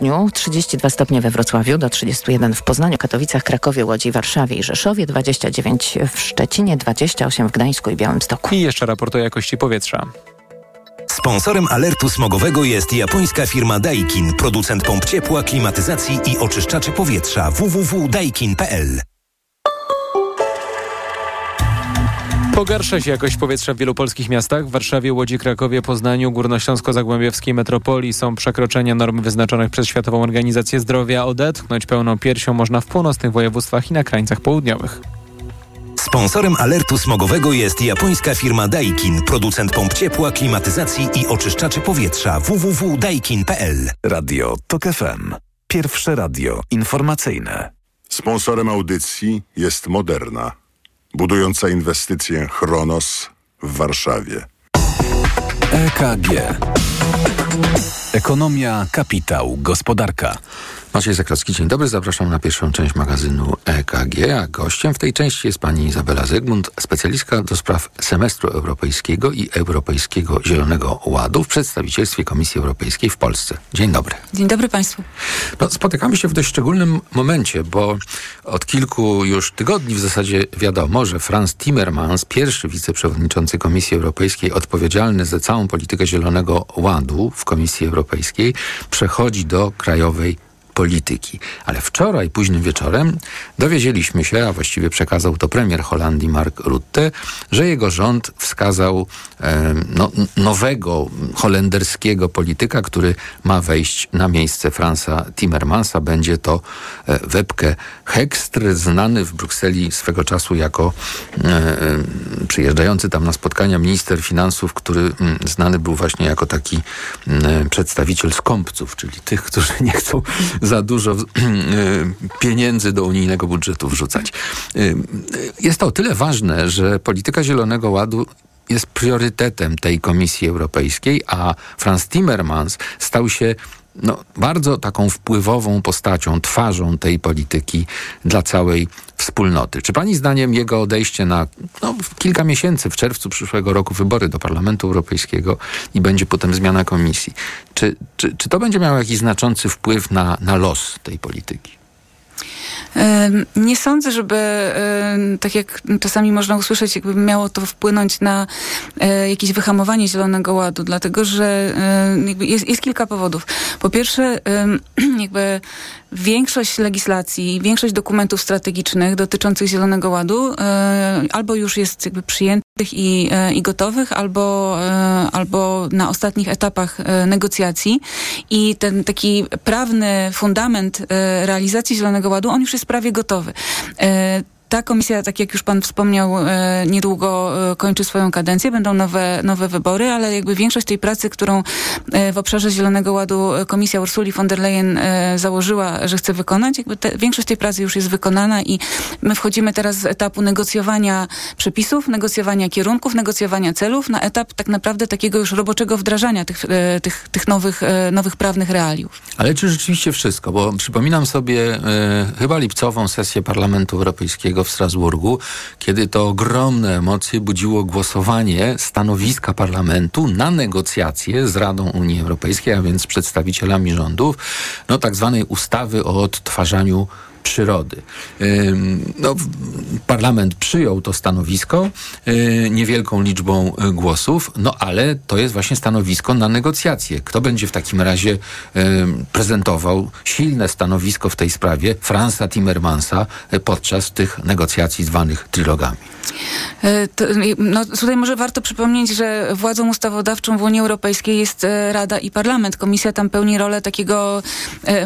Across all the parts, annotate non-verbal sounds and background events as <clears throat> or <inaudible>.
południu 32 stopnie we Wrocławiu, do 31 w Poznaniu, Katowicach, Krakowie, Łodzi, Warszawie i Rzeszowie, 29 w Szczecinie, 28 w Gdańsku i Białymstoku. I jeszcze raport o jakości powietrza. Sponsorem alertu smogowego jest japońska firma Daikin, producent pomp ciepła, klimatyzacji i oczyszczaczy powietrza www.daikin.pl. Pogarsza się jakość powietrza w wielu polskich miastach. W Warszawie, Łodzi, Krakowie, Poznaniu, Górnośląsko-Zagłębiowskiej metropolii są przekroczenia norm wyznaczonych przez Światową Organizację Zdrowia. Odetchnąć pełną piersią można w północnych województwach i na krańcach południowych. Sponsorem alertu smogowego jest japońska firma Daikin, producent pomp ciepła, klimatyzacji i oczyszczaczy powietrza www.daikin.pl. Radio TOK FM. Pierwsze radio informacyjne. Sponsorem audycji jest Moderna, budująca inwestycję Chronos w Warszawie. EKG. Ekonomia, kapitał, gospodarka. Maciej Zakrocki, dzień dobry. Zapraszam na pierwszą część magazynu EKG, a gościem w tej części jest pani Izabela Zygmunt, specjalistka do spraw semestru europejskiego i Europejskiego Zielonego Ładu w przedstawicielstwie Komisji Europejskiej w Polsce. Dzień dobry. Dzień dobry Państwu. No, spotykamy się w dość szczególnym momencie, bo od kilku już tygodni w zasadzie wiadomo, że Franz Timmermans, pierwszy wiceprzewodniczący Komisji Europejskiej odpowiedzialny za całą politykę Zielonego Ładu w Komisji Europejskiej, przechodzi do krajowej polityki. Ale wczoraj, późnym wieczorem, dowiedzieliśmy się, a właściwie przekazał to premier Holandii Mark Rutte, że jego rząd wskazał e, no, nowego holenderskiego polityka, który ma wejść na miejsce Franza Timmermansa. Będzie to e, Webke Hekstr, znany w Brukseli swego czasu jako e, przyjeżdżający tam na spotkania minister finansów, który m, znany był właśnie jako taki m, przedstawiciel skąpców, czyli tych, którzy nie chcą za dużo <clears throat> pieniędzy do unijnego budżetu wrzucać. Jest to o tyle ważne, że polityka Zielonego Ładu jest priorytetem tej Komisji Europejskiej, a Franz Timmermans stał się no, bardzo taką wpływową postacią, twarzą tej polityki dla całej wspólnoty. Czy pani zdaniem jego odejście na no, kilka miesięcy, w czerwcu przyszłego roku wybory do Parlamentu Europejskiego i będzie potem zmiana komisji, czy, czy, czy to będzie miało jakiś znaczący wpływ na, na los tej polityki? Nie sądzę, żeby tak jak czasami można usłyszeć, jakby miało to wpłynąć na e, jakieś wyhamowanie Zielonego Ładu, dlatego że jest, jest kilka powodów. Po pierwsze, <clears throat> jakby większość legislacji, większość dokumentów strategicznych dotyczących Zielonego Ładu albo już jest jakby przyjętych i, i gotowych, albo, albo na ostatnich etapach negocjacji i ten taki prawny fundament realizacji Zielonego Ładu, on już jest prawie gotowy. Ta komisja, tak jak już pan wspomniał, e, niedługo e, kończy swoją kadencję, będą nowe, nowe wybory, ale jakby większość tej pracy, którą e, w obszarze Zielonego Ładu komisja Ursuli von der Leyen założyła, że chce wykonać, jakby te, większość tej pracy już jest wykonana i my wchodzimy teraz z etapu negocjowania przepisów, negocjowania kierunków, negocjowania celów na etap tak naprawdę takiego już roboczego wdrażania tych, tych, tych nowych, nowych prawnych realiów. Ale czy rzeczywiście wszystko? Bo przypominam sobie chyba lipcową sesję Parlamentu Europejskiego w Strasburgu, kiedy to ogromne emocje budziło głosowanie stanowiska parlamentu na negocjacje z Radą Unii Europejskiej, a więc przedstawicielami rządów, no tak zwanej ustawy o odtwarzaniu przyrody. No, parlament przyjął to stanowisko y, niewielką liczbą y, głosów, no ale to jest właśnie stanowisko na negocjacje. Kto będzie w takim razie prezentował silne stanowisko w tej sprawie Franza Timmermansa y, podczas tych negocjacji zwanych trilogami? To, no, tutaj może warto przypomnieć, że władzą ustawodawczą w Unii Europejskiej jest Rada i Parlament. Komisja tam pełni rolę takiego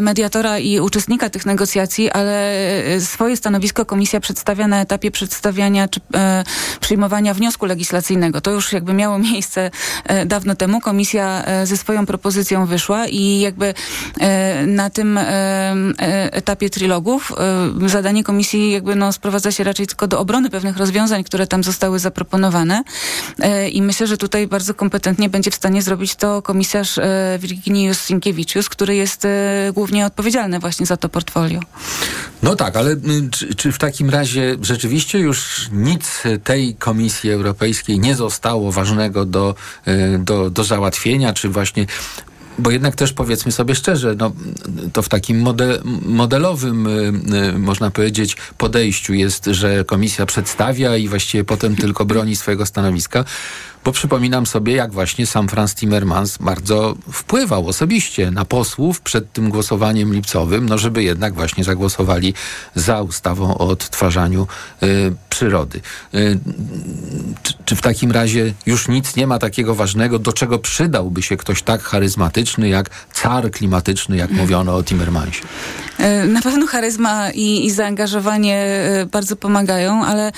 mediatora i uczestnika tych negocjacji, ale swoje stanowisko komisja przedstawia na etapie przedstawiania czy e, przyjmowania wniosku legislacyjnego. To już jakby miało miejsce e, dawno temu. Komisja e, ze swoją propozycją wyszła i jakby e, na tym e, e, etapie trilogów zadanie komisji jakby no, sprowadza się raczej tylko do obrony pewnych rozwiązań, które tam zostały zaproponowane i myślę, że tutaj bardzo kompetentnie będzie w stanie zrobić to komisarz Virginius Sinkiewičius, który jest głównie odpowiedzialny właśnie za to portfolio. No tak, ale y, czy, czy, w takim razie rzeczywiście już nic tej Komisji Europejskiej nie zostało ważnego do, y, do, do załatwienia, czy właśnie bo jednak też powiedzmy sobie szczerze, no, to w takim model, modelowym, można powiedzieć, podejściu jest, że komisja przedstawia i właściwie potem tylko broni swojego stanowiska. Bo przypominam sobie, jak właśnie sam Franz Timmermans bardzo wpływał osobiście na posłów przed tym głosowaniem lipcowym, no żeby jednak właśnie zagłosowali za ustawą o odtwarzaniu y, przyrody. Y, czy, czy, w takim razie już nic nie ma takiego ważnego, do czego przydałby się ktoś tak charyzmatyczny jak car klimatyczny, jak mówiono o Timmermansie? E, na pewno charyzma i, i zaangażowanie e, bardzo pomagają, ale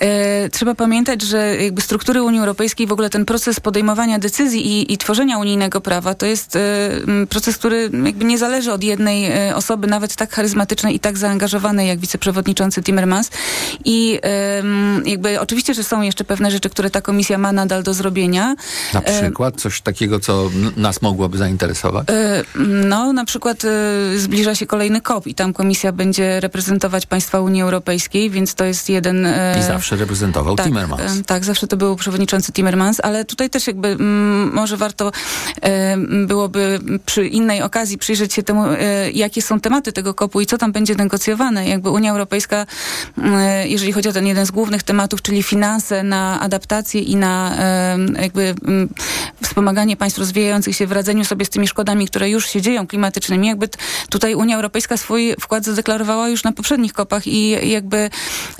e, trzeba pamiętać, że jakby struktury Unii Europejskiej, w ogóle ten proces podejmowania decyzji i, i tworzenia unijnego prawa, to jest e, proces, który jakby nie zależy od jednej e, osoby, nawet tak charyzmatycznej i tak zaangażowanej jak wiceprzewodniczący Timmermans. I e, jakby oczywiście, że są jeszcze pewne rzeczy, które ta komisja ma nadal do zrobienia. Na przykład coś takiego, co nas mogłoby zainteresować? No, na przykład zbliża się kolejny COP i tam komisja będzie reprezentować państwa Unii Europejskiej, więc to jest jeden... I zawsze reprezentował tak, Timmermans. Tak, zawsze to był przewodniczący Timmermans, ale tutaj też jakby m, może warto e, byłoby przy innej okazji przyjrzeć się temu, e, jakie są tematy tego COP-u i co tam będzie negocjowane. Jakby Unia Europejska, e, jeżeli chodzi o ten jeden z głównych tematów, czyli finanse na adaptację i na jakby wspomaganie państw rozwijających się w radzeniu sobie z tymi szkodami, które już się dzieją klimatycznymi, jakby tutaj Unia Europejska swój wkład zadeklarowała już na poprzednich kopach i jakby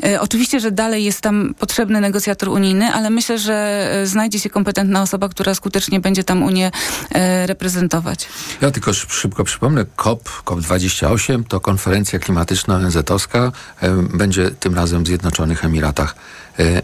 e, oczywiście, że dalej jest tam potrzebny negocjator unijny, ale myślę, że e, znajdzie się kompetentna osoba, która skutecznie będzie tam Unię e, reprezentować. Ja tylko szybko przypomnę, COP, COP28 to konferencja klimatyczna ONZ-owska, e, będzie tym razem w Zjednoczonych Emiratach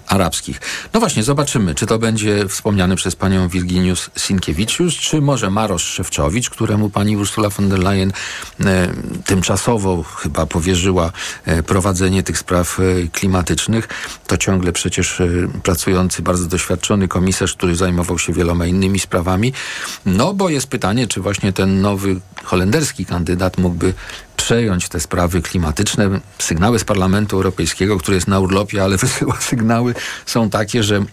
arabskich. No właśnie, zobaczymy, czy to będzie wspomniany przez panią Virginius Sienkiewicz, czy może Marosz Szewczowicz, któremu pani Ursula von der Leyen e, tymczasowo chyba powierzyła e, prowadzenie tych spraw e, klimatycznych. To ciągle przecież e, pracujący, bardzo doświadczony komisarz, który zajmował się wieloma innymi sprawami. No bo jest pytanie, czy właśnie ten nowy holenderski kandydat mógłby przejąć te sprawy klimatyczne. Sygnały z Parlamentu Europejskiego, który jest na urlopie, ale wysyła <laughs> sygnały, są takie, że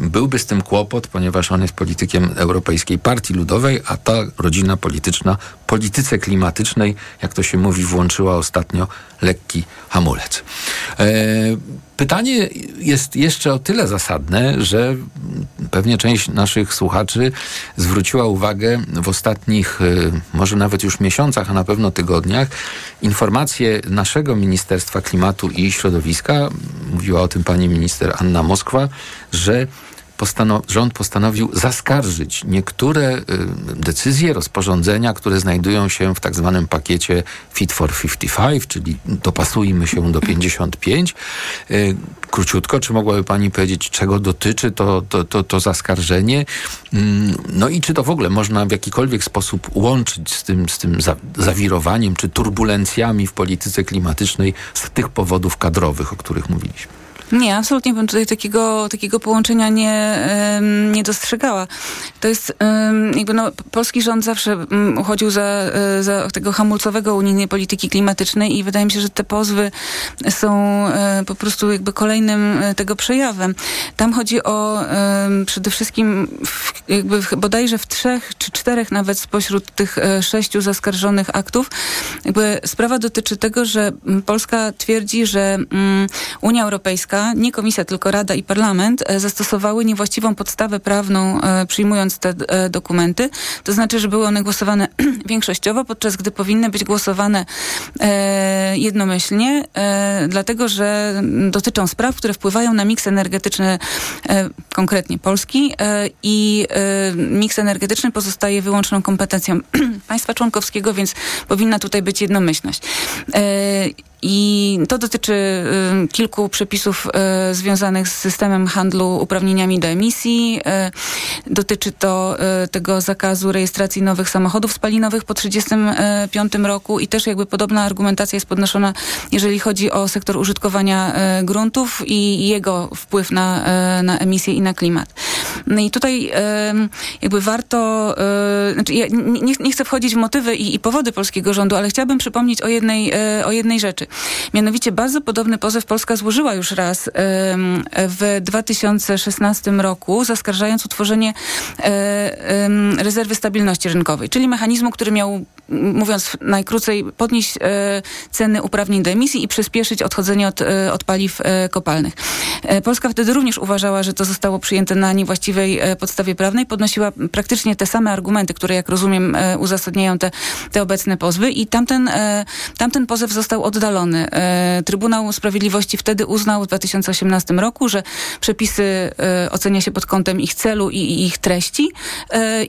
byłby z tym kłopot, ponieważ on jest politykiem Europejskiej Partii Ludowej, a ta rodzina polityczna polityce klimatycznej, jak to się mówi, włączyła ostatnio lekki hamulec. E, pytanie jest jeszcze o tyle zasadne, że pewnie część naszych słuchaczy zwróciła uwagę w ostatnich, e, może nawet już miesiącach, a na pewno tygodniach, informacje naszego Ministerstwa Klimatu i Środowiska, mówiła o tym pani minister Anna Moskwa, że postanow rząd postanowił zaskarżyć niektóre y, decyzje, rozporządzenia, które znajdują się w tak zwanym pakiecie Fit for 55, czyli dopasujmy się do 55. Y, króciutko, czy mogłaby Pani powiedzieć, czego dotyczy to, to, to, to zaskarżenie? Mm, no i czy to w ogóle można w jakikolwiek sposób łączyć z tym, z tym za zawirowaniem czy turbulencjami w polityce klimatycznej z tych powodów kadrowych, o których mówiliśmy? Nie, absolutnie bym tutaj takiego, takiego połączenia nie, nie dostrzegała. To jest jakby no, polski rząd zawsze uchodził za, e, za tego hamulcowego unijnej polityki klimatycznej i wydaje mi się, że te pozwy są e, po prostu jakby kolejnym e, tego przejawem. Tam chodzi o przede wszystkim jakby bodajże w trzech czy czterech nawet spośród tych sześciu zaskarżonych aktów. Jakby sprawa dotyczy tego, że Polska twierdzi, że Unia Europejska nie komisja, tylko Rada i Parlament, e, zastosowały niewłaściwą podstawę prawną, e, przyjmując te e, dokumenty. To znaczy, że były one głosowane <clears throat> większościowo, podczas gdy powinny być głosowane jednomyślnie, dlatego że dotyczą spraw, które wpływają na miks energetyczny, konkretnie Polski i miks energetyczny pozostaje wyłączną kompetencją <clears throat> państwa członkowskiego, więc powinna tutaj być jednomyślność. I to dotyczy y, kilku przepisów y, związanych z systemem handlu uprawnieniami do emisji. Y, dotyczy to tego zakazu rejestracji nowych samochodów spalinowych po 1935 y, roku i też jakby podobna argumentacja jest podnoszona, jeżeli chodzi o sektor użytkowania gruntów i jego wpływ na, na emisję i na klimat. No i tutaj jakby warto, znaczy ja nie, nie chcę wchodzić w motywy i, i powody polskiego rządu, ale chciałabym przypomnieć o jednej, o jednej rzeczy. Mianowicie bardzo podobny pozew Polska złożyła już raz w 2016 roku, zaskarżając utworzenie rezerwy stabilności rynkowej, czyli mechanizmu, który miał mówiąc najkrócej, podnieść e, ceny uprawnień do emisji i przyspieszyć odchodzenie od, e, od paliw e, kopalnych. Polska wtedy również uważała, że to zostało przyjęte na niewłaściwej podstawie prawnej. Podnosiła praktycznie te same argumenty, które jak rozumiem uzasadniają te, te obecne pozwy i tamten, tamten pozew został oddalony. Trybunał Sprawiedliwości wtedy uznał w 2018 roku, że przepisy ocenia się pod kątem ich celu i ich treści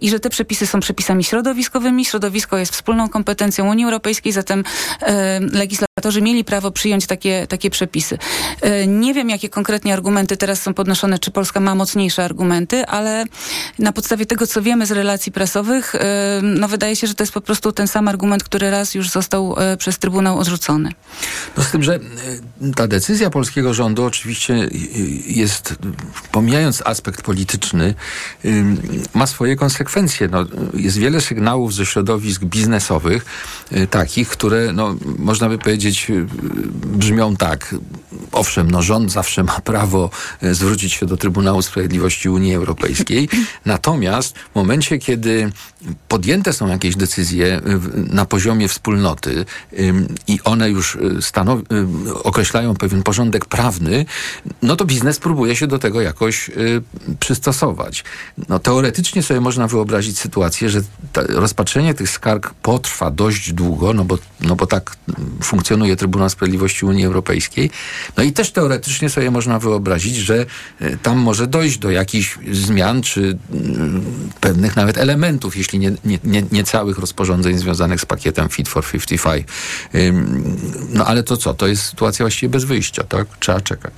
i że te przepisy są przepisami środowiskowymi. Środowisko jest wspólną kompetencją Unii Europejskiej, zatem e, legislatorzy mieli prawo przyjąć takie, takie przepisy. E, nie wiem, jakie konkretnie argumenty teraz są podnoszone, czy Polska ma mocniejsze argumenty, ale na podstawie tego, co wiemy z relacji prasowych, e, no wydaje się, że to jest po prostu ten sam argument, który raz już został przez Trybunał odrzucony. No z tym, że ta decyzja polskiego rządu oczywiście jest, pomijając aspekt polityczny, ma swoje konsekwencje. No, jest wiele sygnałów ze środowisk biznesowych, biznesowych, y, takich, które, no, można by powiedzieć, y, brzmią tak. Owszem, no, rząd zawsze ma prawo y, zwrócić się do Trybunału Sprawiedliwości Unii Europejskiej, <laughs> natomiast w momencie, kiedy podjęte są jakieś decyzje na poziomie wspólnoty i one już stanow- określają pewien porządek prawny, no to biznes próbuje się do tego jakoś przystosować. No, teoretycznie sobie można wyobrazić sytuację, że rozpatrzenie tych skarg potrwa dość długo, no bo, no bo tak funkcjonuje Trybunał Sprawiedliwości Unii Europejskiej. No i też teoretycznie sobie można wyobrazić, że e, tam może dojść do jakichś zmian, czy mm, pewnych nawet elementów, jeśli nie, nie, nie, nie całych rozporządzeń związanych z pakietem Fit for 55. No ale to co? To jest sytuacja właściwie bez wyjścia, tak? Trzeba czekać.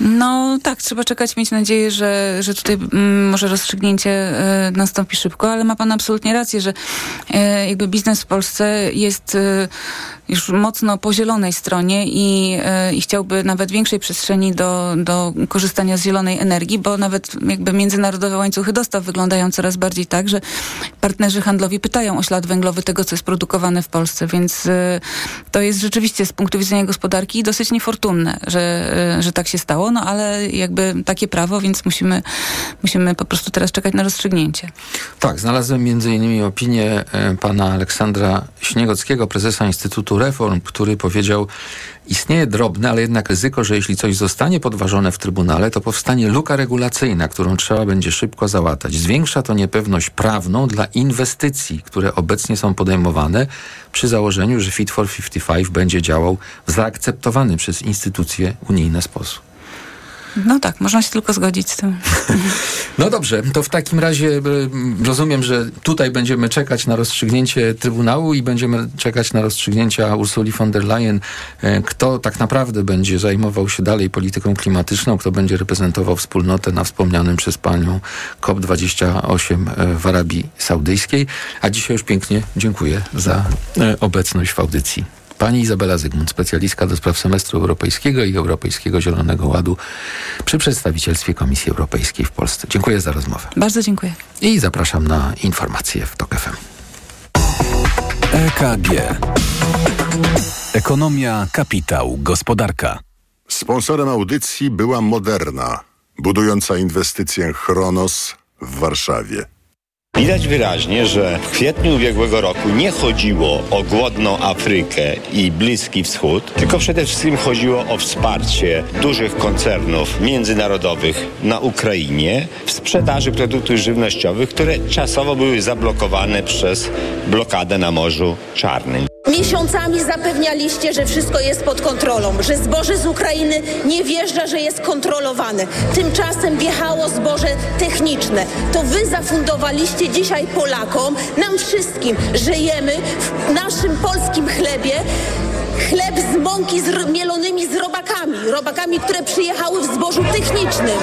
No tak, trzeba czekać, mieć nadzieję, że, że tutaj mm, może rozstrzygnięcie y, nastąpi szybko, ale ma pan absolutnie rację, że y, jakby biznes w Polsce jest y, już mocno po zielonej stronie i, i chciałby nawet większej przestrzeni do, do korzystania z zielonej energii, bo nawet jakby międzynarodowe łańcuchy dostaw wyglądają coraz bardziej tak, że partnerzy handlowi pytają o ślad węglowy tego, co jest produkowane w Polsce, więc to jest rzeczywiście z punktu widzenia gospodarki dosyć niefortunne, że, że tak się stało no ale jakby takie prawo, więc musimy, musimy po prostu teraz czekać na rozstrzygnięcie. Tak, znalazłem między innymi opinię e, pana Aleksandra Śniegockiego, prezesa Instytutu Reform, który powiedział, Istnieje drobne, ale jednak ryzyko, że jeśli coś zostanie podważone w Trybunale, to powstanie luka regulacyjna, którą trzeba będzie szybko załatać. Zwiększa to niepewność prawną dla inwestycji, które obecnie są podejmowane przy założeniu, że Fit for 55 będzie działał w zaakceptowany przez instytucje unijne sposób. No tak, można się tylko zgodzić z tym. <laughs> No dobrze, to w takim razie e, rozumiem, że tutaj będziemy czekać na rozstrzygnięcie Trybunału i będziemy czekać na rozstrzygnięcia Ursuli von der Leyen, e, kto tak naprawdę będzie zajmował się dalej polityką klimatyczną, kto będzie reprezentował wspólnotę na wspomnianym przez panią COP28 e, w Arabii Saudyjskiej. A dzisiaj już pięknie dziękuję za obecność w audycji. Pani Izabela Zygmunt, specjalistka do spraw semestru europejskiego i Europejskiego Zielonego Ładu przy przedstawicielstwie Komisji Europejskiej w Polsce. Dziękuję za rozmowę. Bardzo dziękuję. I zapraszam na informacje w TOK FM. EKG. Ekonomia, kapitał, gospodarka. Sponsorem audycji była Moderna, budująca inwestycję Chronos w Warszawie. Widać wyraźnie, że w kwietniu ubiegłego roku nie chodziło o głodną Afrykę i Bliski Wschód, tylko przede wszystkim chodziło o wsparcie dużych koncernów międzynarodowych na Ukrainie w sprzedaży produktów żywnościowych, które czasowo były zablokowane przez blokadę na Morzu Czarnym. Miesiącami zapewnialiście, że wszystko jest pod kontrolą, że zboże z Ukrainy nie wjeżdża, że jest kontrolowane. Tymczasem wjechało zboże techniczne. To wy zafundowaliście dzisiaj Polakom, nam wszystkim, że jemy w naszym polskim chlebie chleb z mąki z mielonymi z robakami. Robakami, które przyjechały w zbożu technicznym.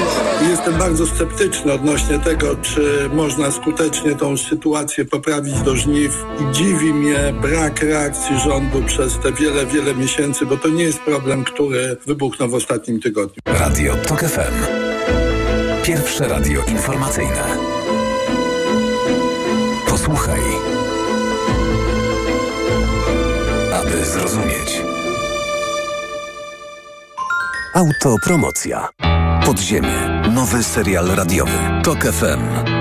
Jestem bardzo sceptyczny odnośnie tego, czy można skutecznie tą sytuację poprawić do żniw. I dziwi mnie brak reakcji rządu przez te wiele, wiele miesięcy, bo to nie jest problem, który wybuchnął w ostatnim tygodniu. Radio TOK FM. Pierwsze radio informacyjne. Posłuchaj aby zrozumieć. Autopromocja. Podziemie. Nowy serial radiowy. Tok FM.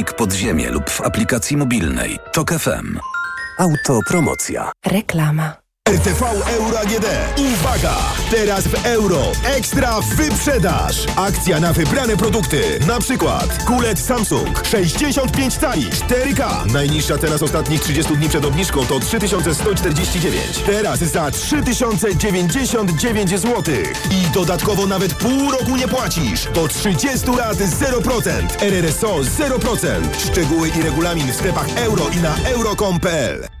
podziemie lub w aplikacji mobilnej. Tok FM. Autopromocja. Reklama. RTV Euro AGD. Uwaga! Teraz w euro. Ekstra wyprzedaż. Akcja na wybrane produkty. Na przykład kulet Samsung 65 cali 4K. Najniższa teraz ostatnich 30 dni przed obniżką to 3149. Teraz za 3099 zł. I dodatkowo nawet pół roku nie płacisz. Do 30 lat 0%. RRSO 0%. Szczegóły i regulamin w sklepach euro i na euro.com.pl.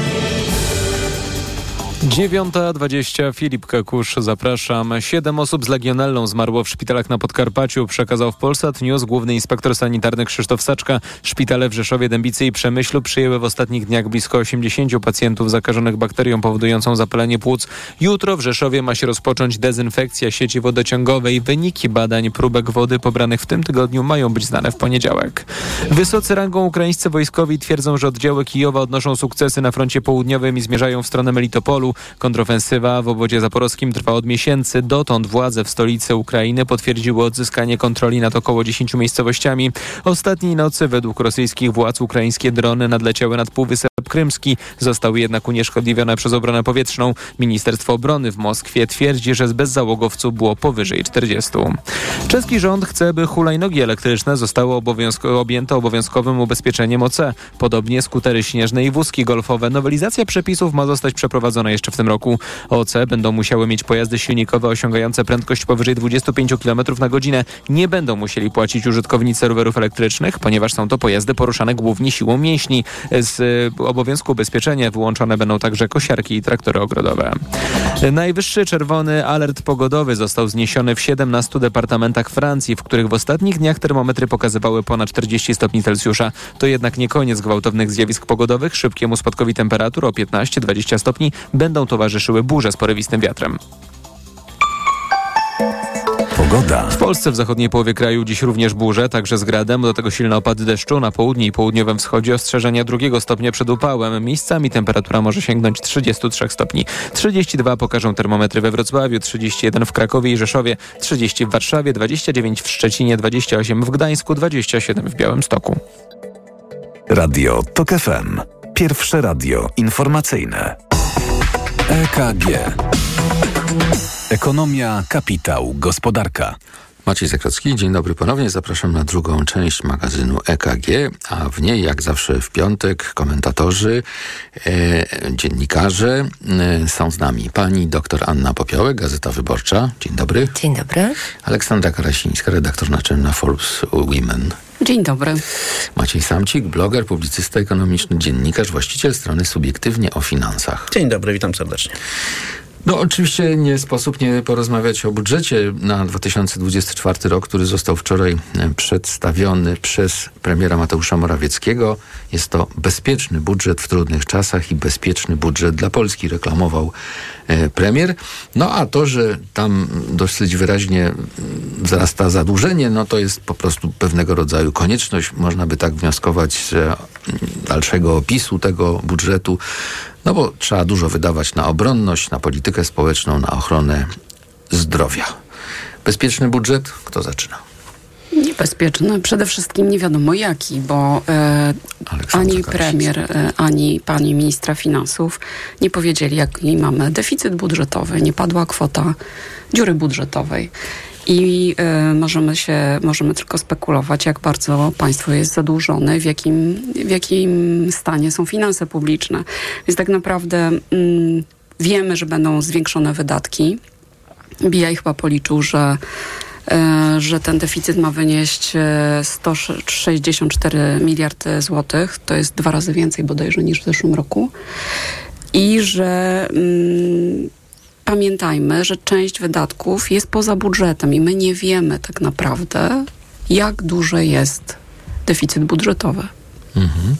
9.20 Filip Kakusz, zapraszam. Siedem osób z legionellą zmarło w szpitalach na Podkarpaciu, przekazał w Polsat News główny inspektor sanitarny Krzysztof Saczka. Szpitale w Rzeszowie, Dębicy i Przemyślu przyjęły w ostatnich dniach blisko 80 pacjentów zakażonych bakterią powodującą zapalenie płuc. Jutro w Rzeszowie ma się rozpocząć dezynfekcja sieci wodociągowej. Wyniki badań próbek wody pobranych w tym tygodniu mają być znane w poniedziałek. Wysocy rangą ukraińscy wojskowi twierdzą, że oddziały Kijowa odnoszą sukcesy na froncie południowym i zmierzają w stronę Melitopolu. Kontrofensywa w obwodzie zaporowskim trwa od miesięcy. Dotąd władze w stolicy Ukrainy potwierdziły odzyskanie kontroli nad około 10 miejscowościami. Ostatniej nocy według rosyjskich władz ukraińskie drony nadleciały nad Półwysep Krymski. Zostały jednak unieszkodliwione przez obronę powietrzną. Ministerstwo Obrony w Moskwie twierdzi, że z bezzałogowców było powyżej 40. Czeski rząd chce, by hulajnogi elektryczne zostały obowiązko objęte obowiązkowym ubezpieczeniem OC. Podobnie skutery śnieżne i wózki golfowe. Nowelizacja przepisów ma zostać przeprowadzona jeszcze w tym roku. OC będą musiały mieć pojazdy silnikowe osiągające prędkość powyżej 25 km na godzinę. Nie będą musieli płacić użytkownicy rowerów elektrycznych, ponieważ są to pojazdy poruszane głównie siłą mięśni. Z y, obowiązku ubezpieczenia wyłączone będą także kosiarki i traktory ogrodowe. Najwyższy czerwony alert pogodowy został zniesiony w 17 departamentach Francji, w których w ostatnich dniach termometry pokazywały ponad 40 stopni Celsjusza. To jednak nie koniec gwałtownych zjawisk pogodowych. Szybkiemu spadkowi temperatur o 15-20 stopni będą towarzyszyły burze z porywistym wiatrem. Pogoda. W Polsce w zachodniej połowie kraju dziś również burze, także z gradem, do tego silne opady deszczu. Na południu i południowym wschodzie ostrzeżenia drugiego stopnia przed upałem. Miejscami temperatura może sięgnąć 33 stopni. 32 pokażą termometry we Wrocławiu, 31 w Krakowie i Rzeszowie, 30 w Warszawie, 29 w Szczecinie, 28 w Gdańsku, 27 w Białymstoku. Radio Tok FM. Pierwsze radio informacyjne. EKG. Ekonomia, kapitał, gospodarka. Maciej Zakrocki, dzień dobry ponownie. Zapraszam na drugą część magazynu EKG, a w niej jak zawsze w piątek komentatorzy, e, dziennikarze. E, są z nami pani dr Anna Popiołek, Gazeta Wyborcza. Dzień dobry. Dzień dobry. Aleksandra Karasińska, redaktor naczelna Forbes Women. Dzień dobry. Maciej Samcik, bloger, publicysta ekonomiczny, dziennikarz, właściciel strony Subiektywnie o finansach. Dzień dobry, witam serdecznie. No oczywiście nie sposób nie porozmawiać o budżecie na 2024 rok, który został wczoraj e, przedstawiony przez premiera Mateusza Morawieckiego. Jest to bezpieczny budżet w trudnych czasach i bezpieczny budżet dla Polski, reklamował premier. No a to, że tam dosyć wyraźnie wzrasta zadłużenie, no to jest po prostu pewnego rodzaju konieczność. Można by tak wnioskować mm, dalszego opisu tego budżetu. No bo trzeba dużo wydawać na obronność, na politykę społeczną, na ochronę zdrowia. Bezpieczny budżet? Kto zaczyna? Niebezpieczny. Przede wszystkim nie wiadomo jaki, bo e, ani premier, e, ani pani ministra finansów nie powiedzieli, jaki mamy deficyt budżetowy. Nie padła kwota dziury budżetowej. I y, możemy się, możemy tylko spekulować, jak bardzo państwo jest zadłużone, w jakim, w jakim stanie są finanse publiczne. Więc tak naprawdę mm, wiemy, że będą zwiększone wydatki. BI chyba policzył, że że ten deficyt ma wynieść 164 miliardy złotych. To jest dwa razy więcej bodajże niż w zeszłym roku. I że mm, pamiętajmy, że część wydatków jest poza budżetem i my nie wiemy tak naprawdę, jak duży jest deficyt budżetowy. Mhm.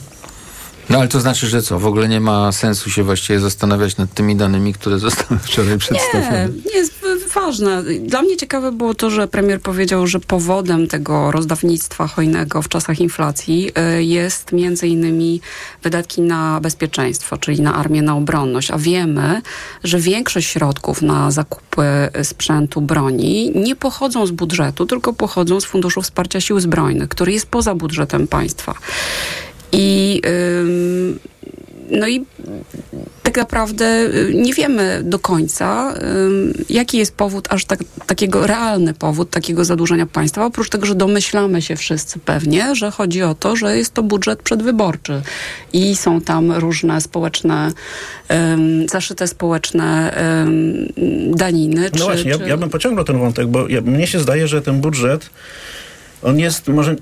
No ale to znaczy, że co? W ogóle nie ma sensu się właściwie zastanawiać nad tymi danymi, które zostały <laughs> wczoraj przedstawione? Nie, jest ważne. Dla mnie ciekawe było to, że premier powiedział, że powodem tego rozdawnictwa hojnego w czasach inflacji y, jest między innymi wydatki na bezpieczeństwo, czyli na armię, na obronność. A wiemy, że większość środków na zakupy sprzętu broni nie pochodzą z budżetu, tylko pochodzą z Funduszu Wsparcia Sił Zbrojnych, który jest poza budżetem państwa. I no i tak naprawdę y, nie wiemy do końca, jaki jest powód, aż tak, takiego realny powód takiego zadłużenia państwa, oprócz tego, że domyślamy się wszyscy pewnie, że chodzi o to, że jest to budżet przedwyborczy i są tam różne społeczne, um, zaszyte społeczne um, daniny. No czy, właśnie, czy... Ja, ja bym pociągnął ten wątek, bo ja, mnie się zdaje, że ten budżet on jest może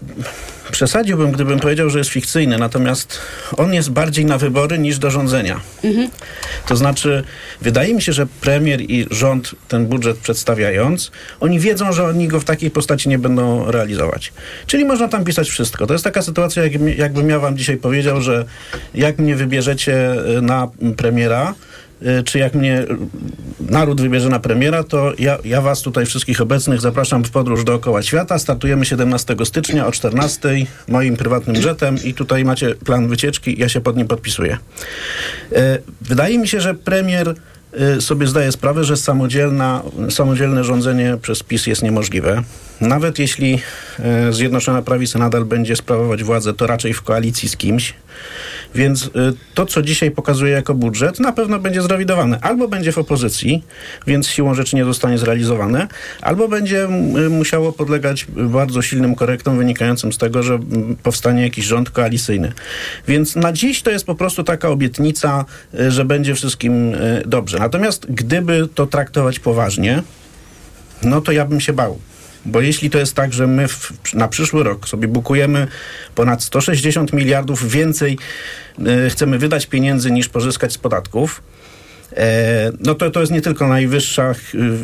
przesadziłbym, gdybym powiedział, że jest fikcyjny, natomiast on jest bardziej na wybory niż do rządzenia. Mhm. To znaczy, wydaje mi się, że premier i rząd ten budżet przedstawiając, oni wiedzą, że oni go w takiej postaci nie będą realizować. Czyli można tam pisać wszystko. To jest taka sytuacja, jak, jakbym ja wam dzisiaj powiedział, że jak mnie wybierzecie na premiera, Y, czy jak mnie naród wybierze na premiera, to ja, ja was tutaj wszystkich obecnych zapraszam w podróż dookoła świata. Startujemy 17 stycznia o 14 moim prywatnym jetem i tutaj macie plan wycieczki, ja się pod nim podpisuję. Y, wydaje mi się, że premier y, sobie zdaje sprawę, że samodzielne rządzenie przez PiS jest niemożliwe. Nawet jeśli Zjednoczona Prawica nadal będzie sprawować władzę, to raczej w koalicji z kimś. Więc y, to, co dzisiaj pokazuje jako budżet, na pewno będzie zrewidowane. Albo będzie w opozycji, więc siłą rzeczy nie zostanie zrealizowane, albo będzie y, musiało podlegać bardzo silnym korektom wynikającym z tego, że powstanie jakiś rząd koalicyjny. Więc na dziś to jest po prostu taka obietnica, że będzie wszystkim dobrze. Natomiast gdyby to traktować poważnie, no to ja bym się bał. Bo jeśli to jest tak, że my w, na przyszły rok sobie bukujemy ponad 160 miliardów więcej, e, chcemy wydać pieniędzy niż pozyskać z podatków, e, no to to jest nie tylko najwyższa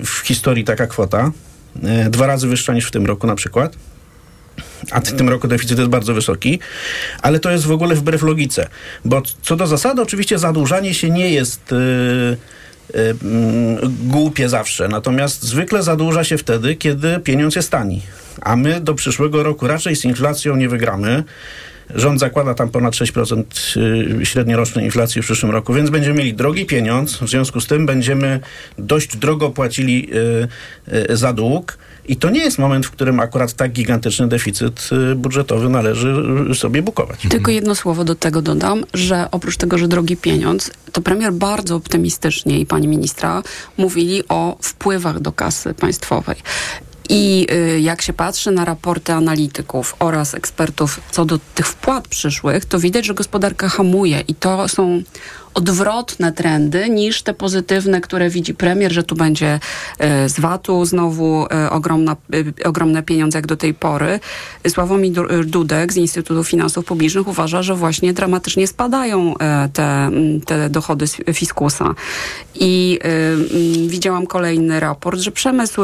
w historii taka kwota, e, dwa razy wyższa niż w tym roku na przykład. A w tym roku deficyt jest bardzo wysoki, ale to jest w ogóle wbrew logice. Bo co do zasady, oczywiście zadłużanie się nie jest. Yy, Y, głupie zawsze. Natomiast zwykle zadłuża się wtedy, kiedy pieniądz jest tani. A my do przyszłego roku raczej z inflacją nie wygramy. Rząd zakłada tam ponad 6% y, średniorocznej inflacji w przyszłym roku, więc będziemy mieli drogi pieniądz. W związku z tym będziemy dość drogo płacili y, za dług. I to nie jest moment, w którym akurat tak gigantyczny deficyt budżetowy należy sobie bukować. Tylko jedno słowo do tego dodam, że oprócz tego, że drogi pieniądz, to premier bardzo optymistycznie i pani ministra mówili o wpływach do kasy państwowej. I y, jak się patrzy na raporty analityków oraz ekspertów co do tych wpłat przyszłych, to widać, że gospodarka hamuje i to są odwrotne trendy niż te pozytywne, które widzi premier, że tu będzie e, z VAT-u znowu e, ogromna, e, ogromne pieniądze jak do tej pory. Sławomir Dudek z Instytutu Finansów Publicznych uważa, że właśnie dramatycznie spadają te, te dochody z fiskusa. I widziałam kolejny raport, że przemysł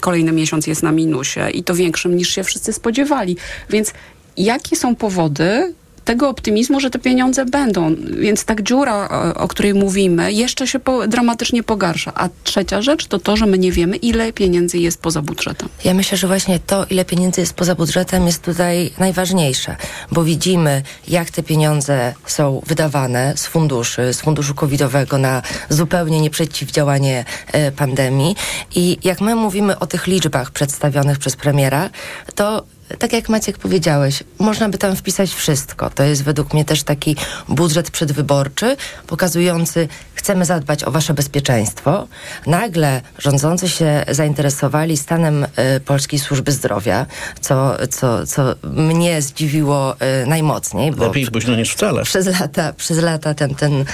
kolejny miesiąc jest na minusie i to większym niż się wszyscy spodziewali. Więc jakie są powody, tego optymizmu, że te pieniądze będą. Więc tak dziura, o której mówimy, jeszcze się po, dramatycznie pogarsza. A trzecia rzecz to to, że my nie wiemy, ile pieniędzy jest poza budżetem. Ja myślę, że właśnie to, ile pieniędzy jest poza budżetem, jest tutaj najważniejsze, bo widzimy, jak te pieniądze są wydawane z funduszy, z funduszu covidowego na zupełnie nieprzeciwdziałanie e, pandemii. I jak my mówimy o tych liczbach przedstawionych przez premiera, to tak jak Maciek powiedziałeś, można by tam wpisać wszystko. To jest według mnie też taki budżet przedwyborczy, pokazujący, chcemy zadbać o wasze bezpieczeństwo. Nagle rządzący się zainteresowali stanem y, Polskiej Służby Zdrowia, co, co, co mnie zdziwiło y, najmocniej. Bo Lepiej późno niż wcale. Przez lata, przez lata ten, ten y,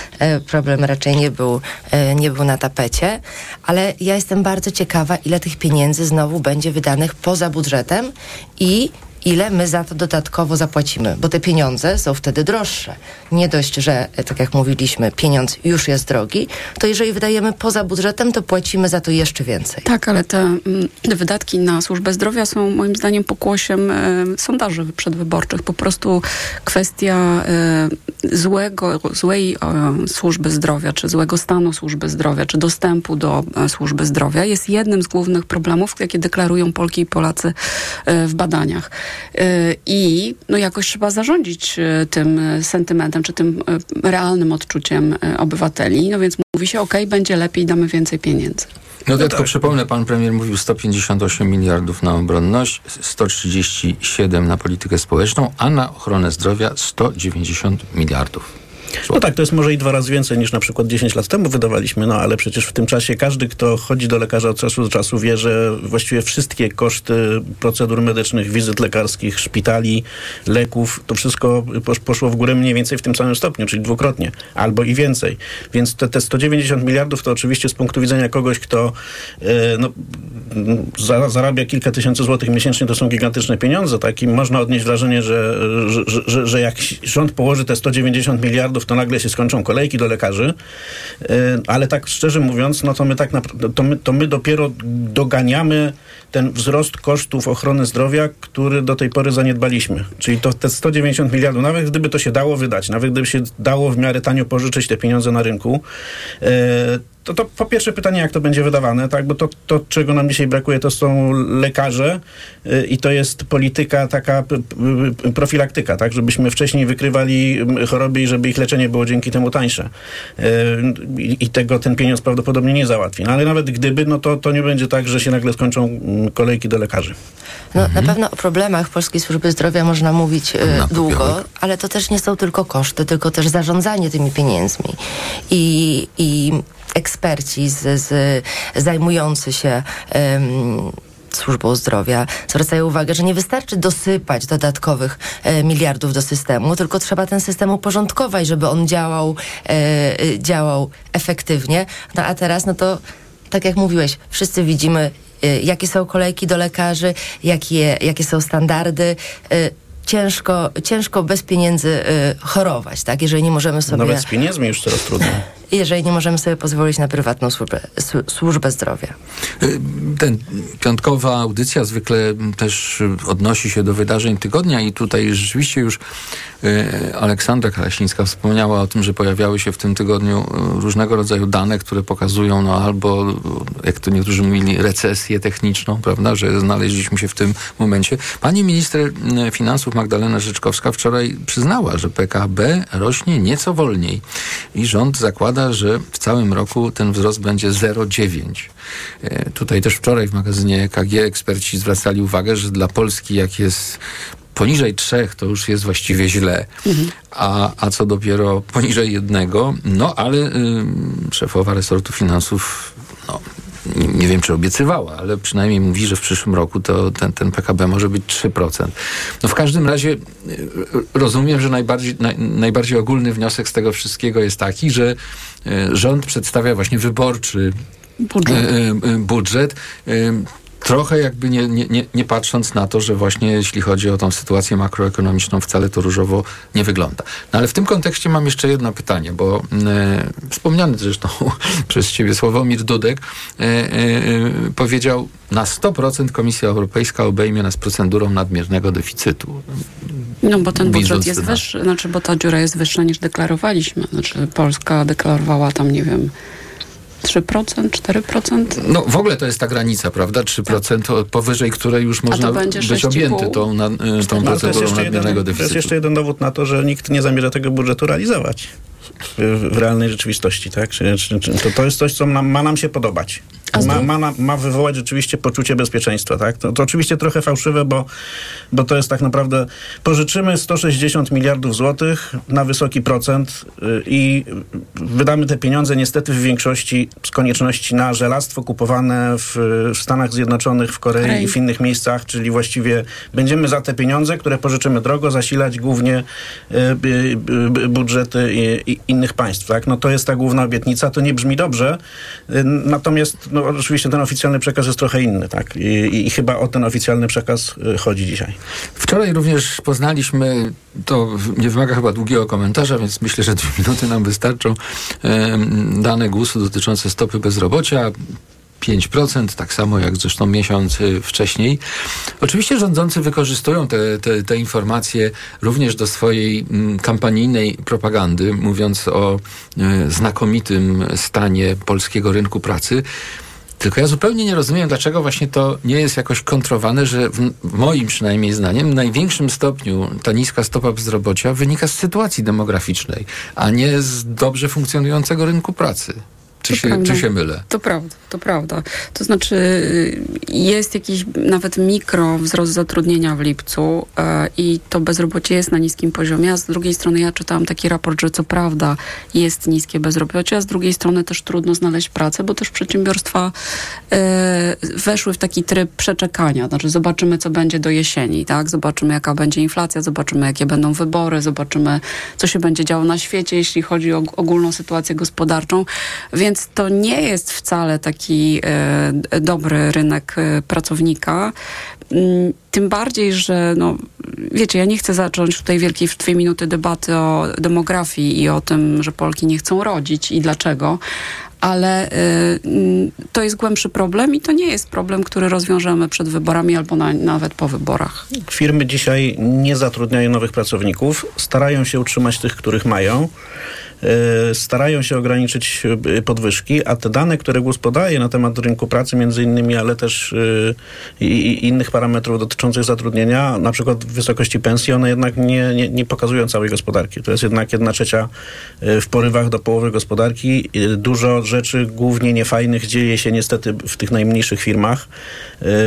problem raczej nie był, nie był na tapecie, ale ja jestem bardzo ciekawa, ile tych pieniędzy znowu będzie wydanych poza budżetem i ile my za to dodatkowo zapłacimy, bo te pieniądze są wtedy droższe. Nie dość, że, e, tak jak mówiliśmy, pieniądz już jest drogi, to jeżeli wydajemy poza budżetem, to płacimy za to jeszcze więcej. Tak, ale te, mm, wydatki na służbę zdrowia są moim zdaniem pokłosiem e, sondaży przedwyborczych. Po prostu kwestia e, złego, złej e, służby zdrowia, czy złego stanu służby zdrowia, czy dostępu do służby zdrowia jest jednym z głównych problemów, jakie deklarują Polki i Polacy w badaniach. I no jakoś trzeba zarządzić tym sentymentem, czy tym realnym odczuciem obywateli. No więc mówi się, ok, będzie lepiej, damy więcej pieniędzy. No, no tylko tak. przypomnę, pan premier mówił 158 miliardów na obronność, 137 na politykę społeczną, a na ochronę zdrowia 190 miliardów. No tak, to jest może i dwa razy więcej niż na przykład 10 lat temu wydawaliśmy, no ale przecież w tym czasie każdy, kto chodzi do lekarza od czasu do czasu wie, że właściwie wszystkie koszty procedur medycznych, wizyt lekarskich, szpitali, leków, to wszystko poszło w górę mniej więcej w tym samym stopniu, czyli dwukrotnie, albo i więcej. Więc te, te 190 miliardów to oczywiście z punktu widzenia kogoś, kto e, no, zarabia kilka tysięcy złotych miesięcznie, to są gigantyczne pieniądze, tak? I można odnieść wrażenie, że, że, że, że jak rząd położy te 190 miliardów to nagle się skończą kolejki do lekarzy, e, ale tak szczerze mówiąc, no to my tak naprawdę, to my, to my dopiero doganiamy ten wzrost kosztów ochrony zdrowia, który do tej pory zaniedbaliśmy. Czyli to te 190 miliardów, nawet gdyby to się dało wydać, nawet gdyby się dało w miarę tanio pożyczyć te pieniądze na rynku, e, to, to po pierwsze pytanie, jak to będzie wydawane, tak? Bo to, to czego nam dzisiaj brakuje, to są lekarze yy, i to jest polityka taka profilaktyka, tak? Żebyśmy wcześniej wykrywali choroby i żeby ich leczenie było dzięki temu tańsze. Yy, I tego ten pieniądz prawdopodobnie nie załatwi. No, ale nawet gdyby, no to, to nie będzie tak, że się nagle skończą kolejki do lekarzy. No, mhm. Na pewno o problemach polskiej służby zdrowia można mówić yy, długo, ale to też nie są tylko koszty, tylko też zarządzanie tymi pieniędzmi. I, i eksperci z, z zajmujący się um, służbą zdrowia zwracają uwagę, że nie wystarczy dosypać dodatkowych e, miliardów do systemu, tylko trzeba ten system uporządkować, żeby on działał, e, działał efektywnie. No a teraz, no to tak jak mówiłeś, wszyscy widzimy, e, jakie są kolejki do lekarzy, jakie, jakie są standardy. E, ciężko, ciężko bez pieniędzy y, chorować, tak? Jeżeli nie możemy sobie... Nawet z pieniędzmi już coraz trudniej. Jeżeli nie możemy sobie pozwolić na prywatną służbę, służbę zdrowia. Ten piątkowa audycja zwykle też odnosi się do wydarzeń tygodnia i tutaj rzeczywiście już y, Aleksandra Krasińska wspomniała o tym, że pojawiały się w tym tygodniu y, różnego rodzaju dane, które pokazują no albo, jak to niektórzy mówili, recesję techniczną, prawda, że znaleźliśmy się w tym momencie. Pani minister finansów Magdalena Rzeczkowska wczoraj przyznała, że PKB rośnie nieco wolniej i rząd zakłada, że w całym roku ten wzrost będzie 0,9. E, tutaj też wczoraj w magazynie KG eksperci zwracali uwagę, że dla Polski jak jest poniżej trzech to już jest właściwie źle, mhm. a, a co dopiero poniżej jednego, no ale y, szefowa resortu finansów nie, wiem, czy obiecywała, ale przynajmniej mówi, że w przyszłym roku to ten, ten PKB może być 3%. No w każdym razie y, rozumiem, że najbardziej, naj, najbardziej ogólny wniosek z tego wszystkiego jest taki, że y, rząd przedstawia właśnie wyborczy budżet. Y, budżet trochę jakby nie, nie, nie patrząc na to, że właśnie jeśli chodzi o tą sytuację makroekonomiczną, wcale to różowo nie wygląda. No ale w tym kontekście mam jeszcze jedno pytanie, bo e, wspomniany zresztą <laughs> przez ciebie Sławomir Dudek e, e, powiedział, na 100% Komisja Europejska obejmie nas procedurą nadmiernego deficytu. No bo ten budżet jest wyższy, znaczy bo ta dziura jest wyższa niż deklarowaliśmy. Znaczy Polska deklarowała tam, nie wiem, 3%, 4%? No w ogóle to jest ta granica, prawda? 3% tak. powyżej której już można być objęty tą, na, y, tą procedurą nadmiernego deficytu. To jest jeszcze jeden dowód na to, że nikt nie zamierza tego budżetu realizować w, w realnej rzeczywistości, tak? Czy, czy, czy, to, to jest coś, co nam, ma nam się podobać. Ma, ma, ma wywołać rzeczywiście poczucie bezpieczeństwa. Tak? To, to oczywiście trochę fałszywe, bo, bo to jest tak naprawdę pożyczymy 160 miliardów złotych na wysoki procent y, i wydamy te pieniądze niestety w większości z konieczności na żelastwo kupowane w, w Stanach Zjednoczonych, w Korei, i w innych miejscach, czyli właściwie będziemy za te pieniądze, które pożyczymy drogo, zasilać głównie y, y, budżety innych państw. Tak? No to jest ta główna obietnica. To nie brzmi dobrze, natomiast no, oczywiście ten oficjalny przekaz jest trochę inny, tak? I, I, chyba o ten oficjalny przekaz y, chodzi dzisiaj. Wczoraj również poznaliśmy, to nie wymaga chyba długiego komentarza, więc myślę, że dwie minuty nam wystarczą, dane głosu dotyczące stopy bezrobocia. 5%, tak samo jak zresztą miesiąc y, wcześniej. Oczywiście rządzący wykorzystują te, te, te informacje również do swojej mm, kampanijnej propagandy, mówiąc o y, znakomitym stanie polskiego rynku pracy. Tylko ja zupełnie nie rozumiem, dlaczego właśnie to nie jest jakoś kontrowane, że w, moim przynajmniej zdaniem w największym stopniu ta niska stopa bezrobocia wynika z sytuacji demograficznej, a nie z dobrze funkcjonującego rynku pracy. Czy się, czy się mylę? To prawda, to prawda. To znaczy jest jakiś nawet mikro wzrost zatrudnienia w lipcu e, i to bezrobocie jest na niskim poziomie, a z drugiej strony ja czytałam taki raport, że co prawda jest niskie bezrobocie, a z drugiej strony też trudno znaleźć pracę, bo też przedsiębiorstwa e, weszły w taki tryb przeczekania. Znaczy zobaczymy, co będzie do jesieni, tak? Zobaczymy, jaka będzie inflacja, zobaczymy, jakie będą wybory, zobaczymy, co się będzie działo na świecie, jeśli chodzi o ogólną sytuację gospodarczą. Więc więc to nie jest wcale taki e, dobry rynek e, pracownika. Mm, tym bardziej, że no, wiecie, ja nie chcę zacząć tutaj wielkiej w dwie minuty debaty o demografii i o tym, że Polki nie chcą rodzić i dlaczego, ale y, to jest głębszy problem i to nie jest problem, który rozwiążemy przed wyborami albo na, nawet po wyborach. Firmy dzisiaj nie zatrudniają nowych pracowników, starają się utrzymać tych, których mają. E, starają się ograniczyć e, podwyżki, a te dane, które GUS podaje na temat rynku pracy między innymi, ale też e, i innych parametrów dotyczących zatrudnienia, na przykład wysokości pensji, one jednak nie, nie, nie pokazują całej gospodarki. To jest jednak jedna trzecia w porywach do połowy gospodarki. Dużo rzeczy głównie niefajnych dzieje się niestety w tych najmniejszych firmach,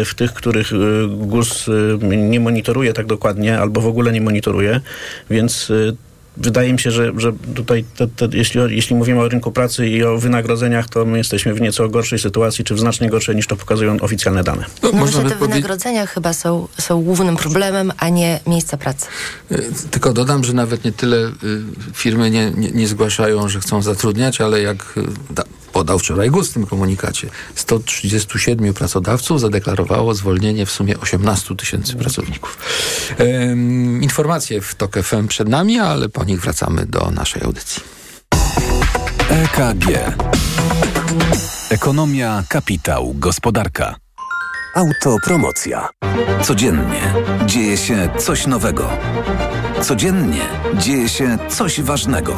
w tych, których GUS nie monitoruje tak dokładnie albo w ogóle nie monitoruje, więc wydaje mi się, że, że tutaj, te, te, jeśli, jeśli mówimy o rynku pracy i o wynagrodzeniach, to my jesteśmy w nieco gorszej sytuacji, czy w znacznie gorszej niż to pokazują oficjalne dane. No, no te wynagrodzenia chyba są, są głównym problemem, a nie miejsca pracy. Y, tylko dodam, że nawet nie tyle y, firmy nie, nie, nie zgłaszają, że chcą zatrudniać, ale jak y, podał wczoraj GUS w tym komunikacie. 137 pracodawców zadeklarowało zwolnienie w sumie 18 tysięcy pracowników. Ehm, informacje w TOK FM przed nami, ale po nich wracamy do naszej audycji. EKG Ekonomia, kapitał, gospodarka. Autopromocja. Codziennie dzieje się coś nowego. Codziennie dzieje się coś ważnego.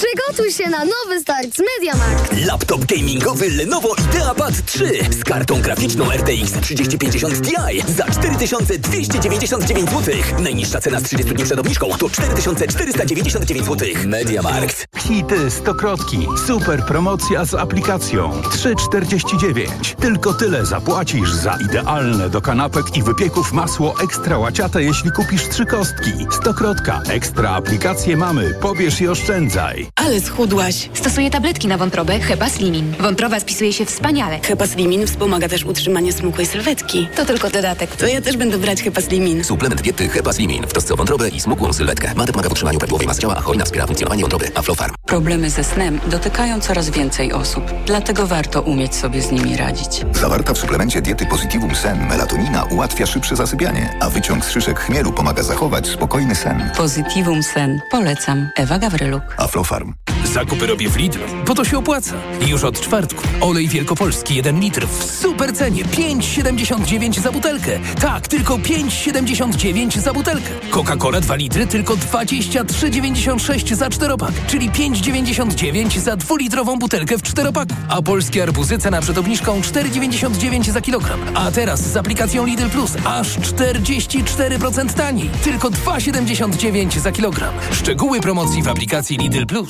Przygotuj się na nowy start z MediaMarkt. Laptop gamingowy Lenovo IdeaPad 3 z kartą graficzną RTX 3050 Ti za 4299 zł. Najniższa cena z 30 dni przed obniżką to 4499 zł. MediaMarkt. Hity stokrotki. Super promocja z aplikacją. 3,49. Tylko tyle zapłacisz za idealne do kanapek i wypieków masło ekstra łaciate, jeśli kupisz trzy kostki. Stokrotka. Ekstra aplikacje mamy. Pobierz i oszczędzaj. Ale schudłaś. Stosuję tabletki na wątrobę Hepa Slimin. Wątroba spisuje się wspaniale. Hepa Slimin wspomaga też utrzymanie smukłej sylwetki. To tylko dodatek. To ja też będę brać Hepa Slimin. Suplement diety Hepa Slimin w trosce o wątrobę i smukłą sylwetkę. Mate pomaga w utrzymaniu prawidłowej masy ciała, a cholina wspiera funkcjonowanie wątroby. Aflofarm. Problemy ze snem dotykają coraz więcej osób. Dlatego warto umieć sobie z nimi radzić. Zawarta w suplemencie diety Positivum Sen melatonina ułatwia szybsze zasypianie, a wyciąg z szyszek chmielu pomaga zachować spokojny sen. Positivum Sen. Polecam. Ewa Gawryluk. Aflofarm. Zakupy robię w Lidlu, bo to się opłaca. Już od czwartku olej wielkopolski 1 litr w super cenie 5,79 za butelkę. Tak, tylko 5,79 za butelkę. Coca-Cola 2 litry tylko 23,96 za czteropak, czyli 5,99 za dwulitrową butelkę w czteropaku. A polskie arbuzy cena przed obniżką 4,99 za kilogram. A teraz z aplikacją Lidl Plus aż 44% taniej. Tylko 2,79 za kilogram. Szczegóły promocji w aplikacji Lidl Plus.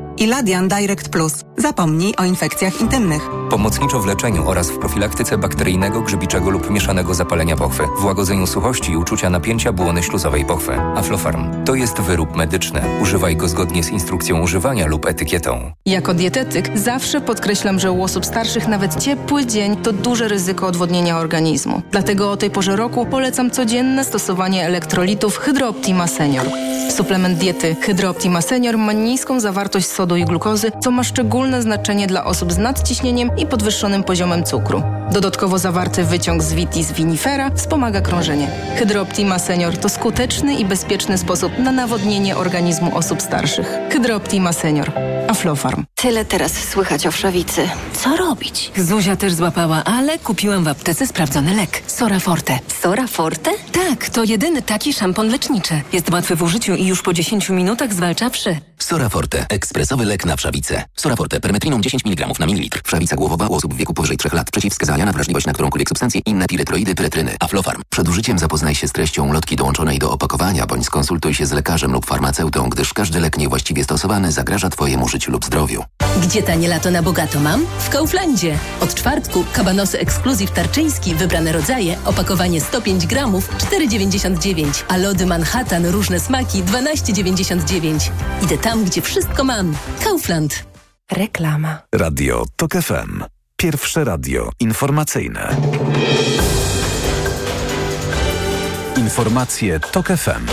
Iladian Direct Plus. Zapomnij o infekcjach intymnych. Pomocniczo w leczeniu oraz w profilaktyce bakteryjnego, grzybiczego lub mieszanego zapalenia pochwy, w łagodzeniu suchości i uczucia napięcia błony śluzowej pochwy. Aflofarm to jest wyrób medyczny. Używaj go zgodnie z instrukcją używania lub etykietą. Jako dietetyk zawsze podkreślam, że u osób starszych nawet ciepły dzień to duże ryzyko odwodnienia organizmu. Dlatego o tej porze roku polecam codzienne stosowanie elektrolitów Hydrooptima Senior. Suplement diety Hydrooptima Senior ma niską zawartość sodu i glukozy, co ma szczególne znaczenie dla osób z nadciśnieniem i podwyższonym poziomem cukru. Dodatkowo zawarty wyciąg z vitis vinifera wspomaga krążenie. Hydrooptima Senior to skuteczny i bezpieczny sposób na nawodnienie organizmu osób starszych. Hydrooptima Senior. Aflofarm. Tyle teraz słychać o wszawicy. Co robić? Zuzia też złapała, ale kupiłam w aptece sprawdzony lek. Sora Forte. Sora Forte? Tak, to jedyny taki szampon leczniczy. Jest łatwy w użyciu i już po 10 minutach zwalcza wszy. Soraforte. Ekspresowy lek na wszawicę. Soraforte. Permetriną 10 mg na mililitr. Wszawica głowowa u osób w wieku powyżej 3 lat. Przeciwwskazania na wrażliwość na którąkolwiek substancję. Inne piretroidy, pyretryny. Aflofarm. Przed użyciem zapoznaj się z treścią lotki dołączonej do opakowania, bądź skonsultuj się z lekarzem lub farmaceutą, gdyż każdy lek niewłaściwie stosowany zagraża Twojemu życiu lub zdrowiu. Gdzie tanie lato na bogato mam? W Kauflandzie. Od czwartku kabanosy ekskluzyw tarczyński, wybrane rodzaje, opakowanie 105 gramów, 4,99, a lody Manhattan, różne smaki, 12,99. Idę tam, gdzie wszystko mam. Kaufland. Reklama. Radio TOK FM. Pierwsze radio informacyjne. Informacje TOK FM.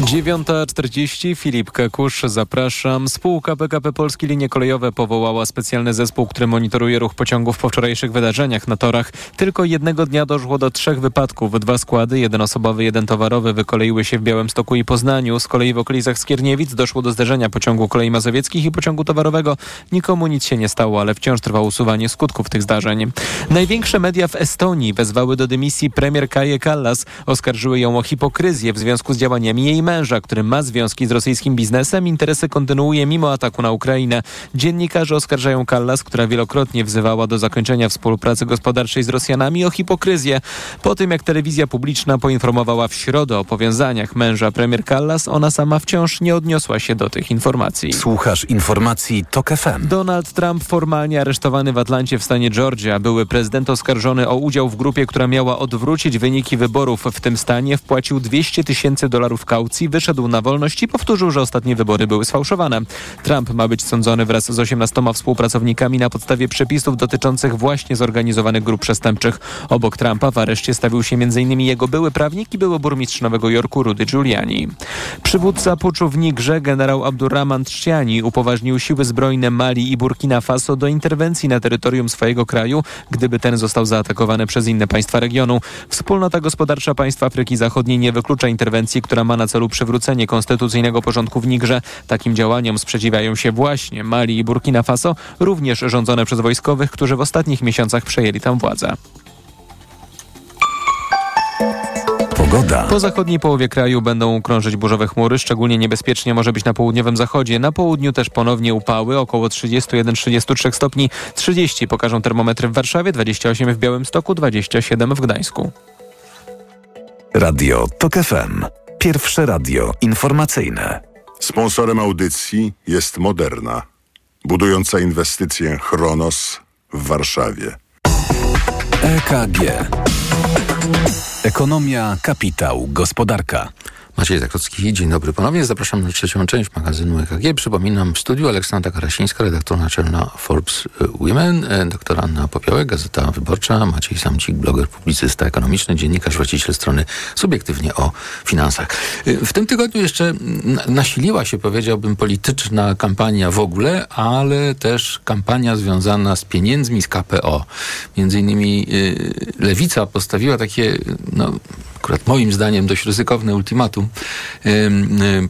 9.40 Filip Kakusz, zapraszam. Spółka PKP Polskie Linie Kolejowe powołała specjalny zespół, który monitoruje ruch pociągów po wczorajszych wydarzeniach na torach. Tylko jednego dnia doszło do trzech wypadków. Dwa składy, jeden osobowy, jeden towarowy, wykoleiły się w Białymstoku i Poznaniu. Z kolei w okolicach Skierniewic doszło do zderzenia pociągu kolei mazowieckich i pociągu towarowego. Nikomu nic się nie stało, ale wciąż trwa usuwanie skutków tych zdarzeń. Największe media w Estonii wezwały do dymisji premier Kaje Kallas. Oskarżyły ją o hipokryzję w związku z działaniami jej męża, który ma związki z rosyjskim biznesem, interesy kontynuuje mimo ataku na Ukrainę. Dziennikarze oskarżają Kallas, która wielokrotnie wzywała do zakończenia współpracy gospodarczej z Rosjanami o hipokryzję. Po tym jak telewizja publiczna poinformowała w środę o powiązaniach męża premier Kallas, ona sama wciąż nie odniosła się do tych informacji. Słuchasz informacji TOK FM. Donald Trump formalnie aresztowany w Atlancie w stanie Georgia. Były prezydent oskarżony o udział w grupie, która miała odwrócić wyniki wyborów w tym stanie. Wpłacił 200 tysięcy dolarów kaucji wyszedł na wolność i powtórzył, że ostatnie wybory były sfałszowane. Trump ma być sądzony wraz z 18 współpracownikami na podstawie przepisów dotyczących właśnie zorganizowanych grup przestępczych. Obok Trumpa w areszcie stawił się m.in. jego były prawnik i były burmistrz Nowego Jorku Rudy Giuliani. Przywódca puczu w Nigrze, generał Abdurrahman Trzciani, upoważnił siły zbrojne Mali i Burkina Faso do interwencji na terytorium swojego kraju, gdyby ten został zaatakowany przez inne państwa regionu. Wspólnota gospodarcza państw Afryki Zachodniej nie wyklucza interwencji, która ma na celu przywrócenie konstytucyjnego porządku w Nigrze. Takim działaniom sprzeciwiają się właśnie Mali i Burkina Faso, również rządzone przez wojskowych, którzy w ostatnich miesiącach przejęli tam władzę. Pogoda. Po zachodniej połowie kraju będą krążyć burzowe chmury. Szczególnie niebezpiecznie może być na południowym zachodzie. Na południu też ponownie upały, około 31-33 stopni. 30 pokażą termometry w Warszawie, 28 w Białymstoku, 27 w Gdańsku. Radio TOK FM. Pierwsze radio informacyjne. Sponsorem audycji jest Moderna, budująca inwestycję Chronos w Warszawie. EKG. Ekonomia, kapitał, gospodarka. Maciej Zakrocki, dzień dobry ponownie. Zapraszam na trzecią część magazynu EKG. Przypominam w studiu Aleksandra Karasińska, redaktor naczelna Forbes Women, e, doktor Anna Popiołek, Gazeta Wyborcza, Maciej Samcik, bloger, publicysta ekonomiczny, dziennikarz, właściciel strony Subiektywnie o finansach. E, w tym tygodniu jeszcze nasiliła się, powiedziałbym, polityczna kampania w ogóle, ale też kampania związana z pieniędzmi z KPO. Między innymi Lewica postawiła takie, no, akurat moim zdaniem dość ryzykowne ultimatum,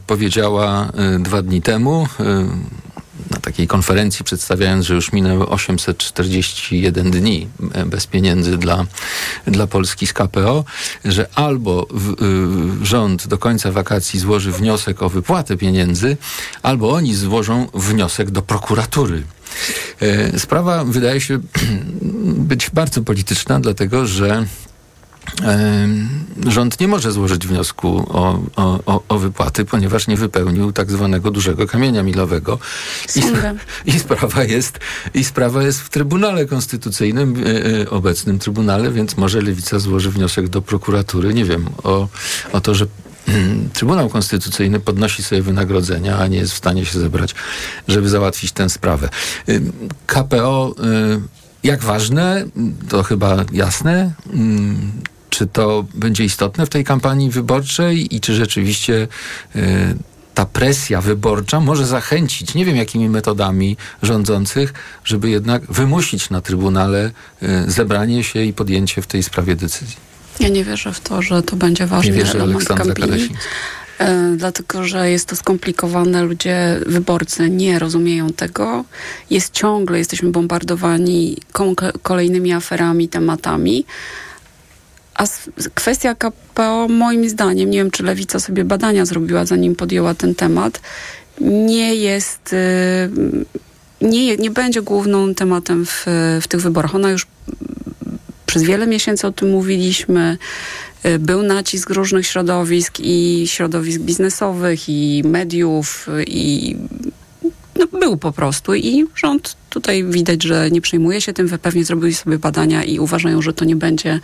powiedziała e, dwa dni temu na takiej konferencji przedstawiając, że już minęły 841 dni e, bez pieniędzy dla, dla Polski z KPO, że albo w, rząd do końca wakacji złoży wniosek o wypłatę pieniędzy, albo oni złożą wniosek do prokuratury. E, sprawa wydaje się <clears throat> być bardzo polityczna, dlatego że rząd nie może złożyć wniosku o, o, o, wypłaty, ponieważ nie wypełnił tak zwanego dużego kamienia milowego. I, <laughs> I, sprawa jest, I sprawa jest w Trybunale Konstytucyjnym, e, e, obecnym Trybunale, więc może Lewica złoży wniosek do prokuratury, nie wiem, o, o to, że hmm, Trybunał Konstytucyjny podnosi sobie wynagrodzenia, a nie jest w stanie się zebrać, żeby załatwić tę sprawę. KPO, e, jak ważne, to chyba jasne czy to będzie istotne w tej kampanii wyborczej i czy rzeczywiście y, ta presja wyborcza może zachęcić, nie wiem jakimi metodami rządzących, żeby jednak wymusić na Trybunale y, zebranie się i podjęcie w tej sprawie decyzji. Ja nie wierzę w to, że to będzie ważny nie wierzę element kampanii. E, dlatego, że jest to skomplikowane, ludzie, wyborcy nie rozumieją tego. Jest ciągle, jesteśmy bombardowani kolejnymi aferami, tematami. A kwestia KPO, moim zdaniem, nie wiem, czy Lewica sobie badania zrobiła, zanim podjęła ten temat, nie jest, y, nie, nie będzie główną tematem w, w tych wyborach. Ona już przez wiele miesięcy o tym mówiliśmy. Y, był nacisk różnych środowisk i środowisk biznesowych, i mediów, i no, był po prostu i rząd tutaj widać, że nie przejmuje się tym, pewnie zrobili sobie badania i uważają, że to nie będzie